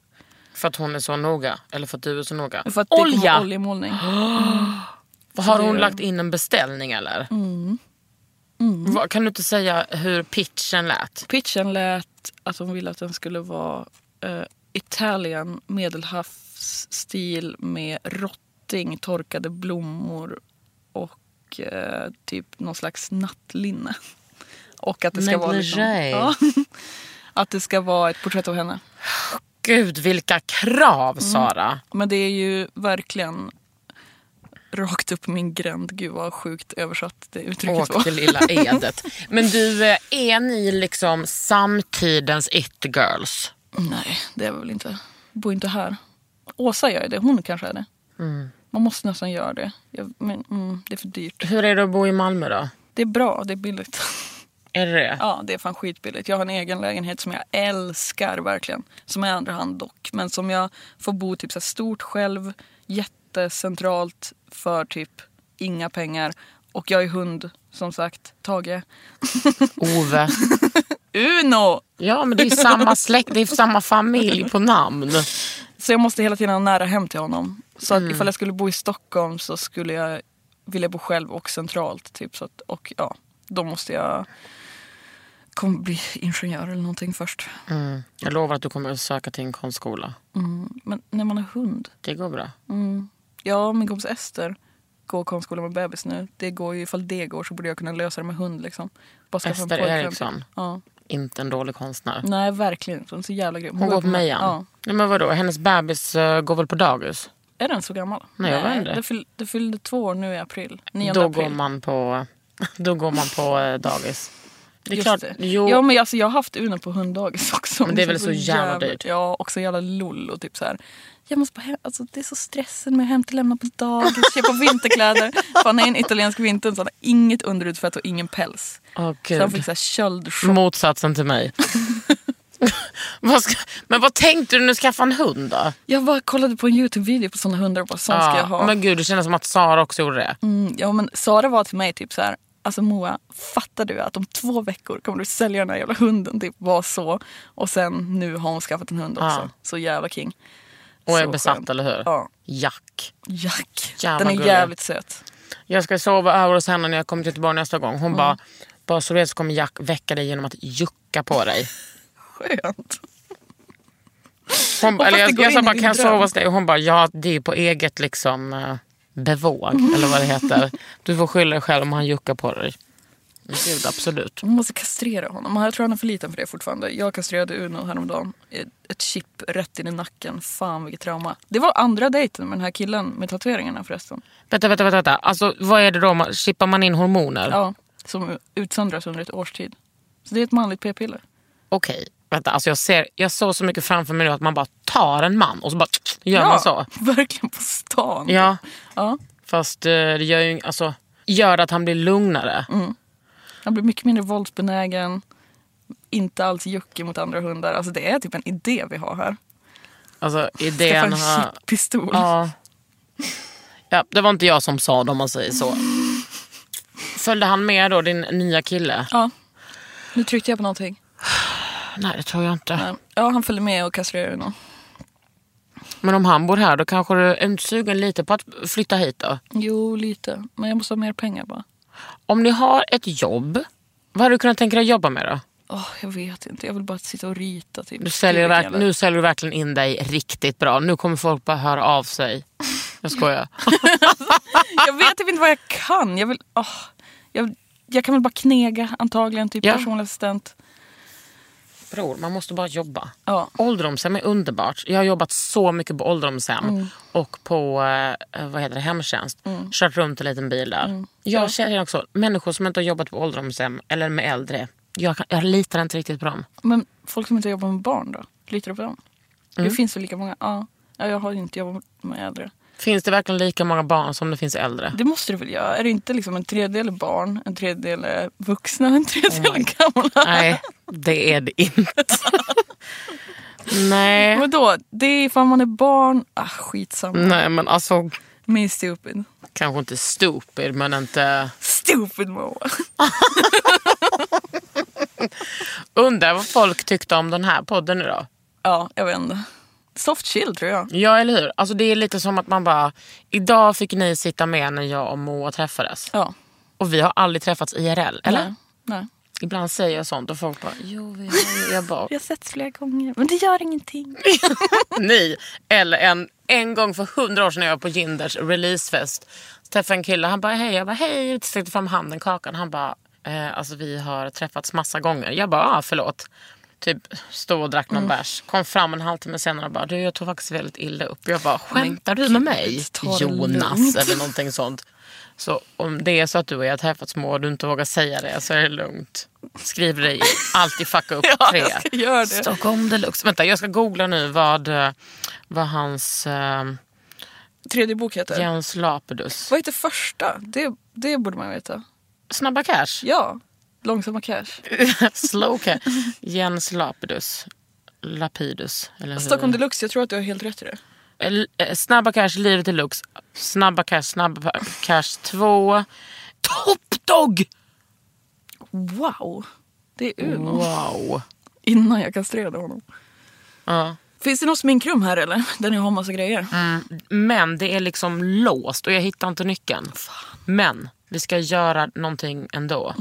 För att hon är så noga? Eller för att du är så noga? För att det Olja! vara oljemålning. Vad Har det- hon lagt in en beställning eller? Mm. Vad, kan du inte säga hur pitchen lät? Pitchen lät att hon ville att den skulle vara eh, Italian medelhavsstil med rotting, torkade blommor och eh, typ någon slags nattlinne. Och att det ska vara liksom, Negligé. ja, Att det ska vara ett porträtt av henne. Gud vilka krav Mm. Sara! Men det är ju verkligen rakt upp min gränd. Gud vad sjukt översatt det uttrycket var. Åk till lilla Edet. Men du, eh, är ni liksom samtidens it-girls? Nej, det är vi väl inte. Bor inte här. Åsa gör det, hon kanske är det. Mm. Man måste nästan göra det. Jag, men, mm, det är för dyrt. Hur är det att bo i Malmö då? Det är bra, det är billigt. Är det det? Ja, det är fan skitbilligt. Jag har en egen lägenhet som jag älskar verkligen. Som är andra hand dock. Men som jag får bo typ så här stort själv. Jättecentralt för typ inga pengar. Och jag är hund, som sagt. Tage. Ove? Uno! Ja men det är samma släkt, det är samma familj på namn. Så jag måste hela tiden ha nära hem till honom. Så att Mm. ifall jag skulle bo i Stockholm så skulle jag vilja bo själv och centralt. Typ, så att, och ja, då måste jag kom, bli ingenjör eller någonting först. Mm. Jag lovar att du kommer att söka till en konstskola. Mm. Men när man har hund. Det går bra. Mm. Ja, min kompis Ester går konstskola med bebis nu. Det går ju, ifall det går så borde jag kunna lösa det med hund. Liksom. Ester Eriksson. Ja. Inte en dålig konstnär. Nej, verkligen inte. Hon är så jävla grym. Hon går på Mejan. Ja. Nej, men vadå, hennes bebis eh, går väl på dagis? Är den så gammal? Nej, jag vet inte. Det, fyll, det fyllde två år nu i april. 9 Då april. går man på, då går man på eh, dagis. Det är klart, det. jo, Ja men alltså, jag har haft Uno på hunddagis också. Men det är väl så jävla dyrt? Ja och så jävla lull och typ så här. Jag måste bara hem, alltså, det är så stressande med att hämta och lämna på dagis, köpa vinterkläder. Han är en italiensk vinter så han har inget underutsvett och ingen päls. Åh, Så han fick så här köldchock. motsatsen till mig. men vad tänkte du när du skaffade en hund då? Jag bara kollade på en Youtube-video på sådana hundar och bara sån ska jag ha. Men gud, det kändes som att Sara också gjorde det. Mm, ja men Sara var till mig typ så här. Alltså Moa, fattar du att om två veckor kommer du sälja den här jävla hunden? Typ var så. Och sen nu har hon skaffat en hund också. Ja. Så jävla king. Och är Så besatt, skönt. eller hur? Ja. Jack. Jack. Jävla Den är gullig. jävligt söt. Jag ska sova över hos henne när jag kommer till Göteborg nästa gång. Hon bara, bara så du vet så kommer Jack väcka dig genom att jucka på dig. Skönt. Hon, eller jag, jag sa bara, kan jag dröm." sova hos dig? Och hon bara, ja det är på eget liksom eh, bevåg. Eller vad det heter. Du får skylla dig själv om han juckar på dig. Gud, absolut. Man måste kastrera honom. Jag tror han är för liten för det fortfarande. Jag kastrerade Uno häromdagen. Ett chip rätt in i nacken. Fan vilket trauma. Det var andra dejten med den här killen med tatueringarna förresten. Vänta, vänta, vänta. vänta. Alltså, vad är det då? Chippar man in hormoner? Ja, som utsöndras under ett års tid. Så det är ett manligt p-piller. Okej, vänta. Alltså, jag, ser, jag såg så mycket framför mig nu att man bara tar en man och så bara gör man så. verkligen på stan. Ja, ja. fast eh, det gör ju alltså, gör att han blir lugnare. Han blir mycket mindre våldsbenägen. Inte alls juckig mot andra hundar. Alltså det är typ en idé vi har här. Alltså idén har... chippistol. Ja. ja, det var inte jag som sa det om man säger så. Följde han med då, din nya kille? Ja. Nu tryckte jag på någonting. Nej, det tror jag inte. Nej. Ja, han följde med och kastrerade nog. Men om han bor här då kanske du är inte sugen lite på att flytta hit då? Jo, lite. Men jag måste ha mer pengar bara. Om ni har ett jobb, vad hade du kunnat tänka dig jobba med då? Åh, jag vet inte. Jag vill bara sitta och rita. Typ. Du säljer, verk- nu säljer du verkligen in dig riktigt bra. Nu kommer folk bara höra av sig. Jag skojar. Jag vet typ inte vad jag kan. Jag, vill, åh, jag, jag kan väl bara knega antagligen. Typ Ja. personlig assistent. Bror, man måste bara jobba. Ja. Ålderdomshem är underbart. Jag har jobbat så mycket på ålderdomshem Mm. och på eh, vad heter det, hemtjänst. Kört runt en liten bil där. Mm. Jag känner också, människor som inte har jobbat på ålderdomshem eller med äldre. Jag, kan, jag litar inte riktigt på dem. Men folk som inte jobbar med barn då? Litar du på dem? Mm. Det finns väl lika många? Ja. ja jag har inte jobbat med äldre. Finns det verkligen lika många barn som det finns äldre? Det måste det väl göra? Är det inte liksom en tredjedel barn, en tredjedel vuxna, en tredjedel är gamla? Nej, det är det inte. Nej. Vadå? Det är ifall man är barn. Ah, skitsamma. Nej men alltså, Me stupid. kanske inte stupid men inte... Stupid Moa. Undrar vad folk tyckte om den här podden då? Ja, jag vet inte. Soft chill tror jag. Ja eller hur? Alltså det är lite som att man bara, idag fick ni sitta med när jag och Moa träffades. Ja. Och vi har aldrig träffats IRL, eller? Nej. Nej. Ibland säger jag sånt och folk bara, jo vi har. Jag bara, Vi har setts flera gånger. Men det gör ingenting. ni. Eller en, en gång för hundra år sedan när jag var på Ginders releasefest. Träffade en kille, han bara hej. Jag bara hej. Sträckte fram handen, kakan. Han bara, eh, alltså vi har träffats massa gånger. Jag bara, ah, förlåt. Typ stod och drack någon bärs. Kom fram en halvtimme senare och bara, du jag tog faktiskt väldigt illa upp. Jag bara, skämtar du med mig? Jonas eller någonting sånt. Så om det är så att du och jag har träffats må och du inte vågar säga det så är det lugnt. Skriv dig alltid fucka upp Ja, tre. jag ska göra det. Stockholm deluxe. Vänta jag ska googla nu vad, vad hans eh, Tredje bok heter? Jens Lapidus. Vad heter första? Det, det borde man veta. Snabba cash. Ja. Långsamma cash. Slow cash. Jens Lapidus. Lapidus. Eller hur? Stockholm Deluxe, jag tror att du har helt rätt i det. Eh, eh, Snabba cash, livet deluxe. Snabba cash, snabba cash 2. Top dog! Wow. Det är Uno. Wow. Innan jag kastrerade honom. Ja. Finns det något sminkrum här eller? Där ni har massa grejer? Men det är liksom låst och jag hittar inte nyckeln. Men vi ska göra någonting ändå.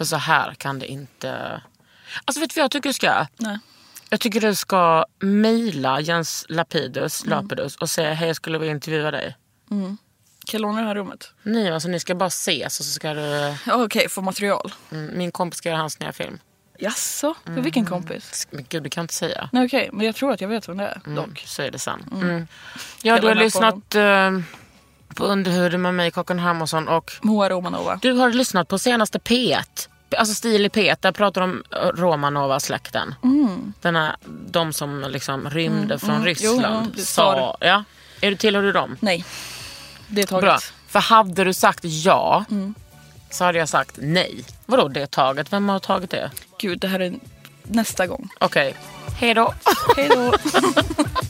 För så här kan det inte... Alltså vet du vad jag tycker du ska? Nej. Jag tycker du ska mejla Jens Lapidus, Lapidus och säga hej jag skulle vilja intervjua dig. Kan jag låna det här rummet? Nej, alltså ni ska bara ses och så ska du... Ja, Okej, få material. Mm, Min kompis ska göra hans nya film. Jaså? För vilken kompis? Men gud, det kan jag inte säga. Nej okej, men jag tror att jag vet vem det är. Mm, Dock. säg det sen. Mm. Ja, Jag du har lyssnat på Underhuden med mig, Kakan Hermansson och Moa Romanova. Du har lyssnat på senaste P1. Alltså Stil i P1, där pratar de om eh, Romanova-släkten. Här, de som liksom rymde från mm. Ryssland. Jo, sa, ja. Är du tillhör du dem? Nej. Det är taget. Bra. För hade du sagt ja så hade jag sagt nej. Vadå det taget? Vem har tagit det? Gud, det här är nästa gång. Okej, hej då. Hej då.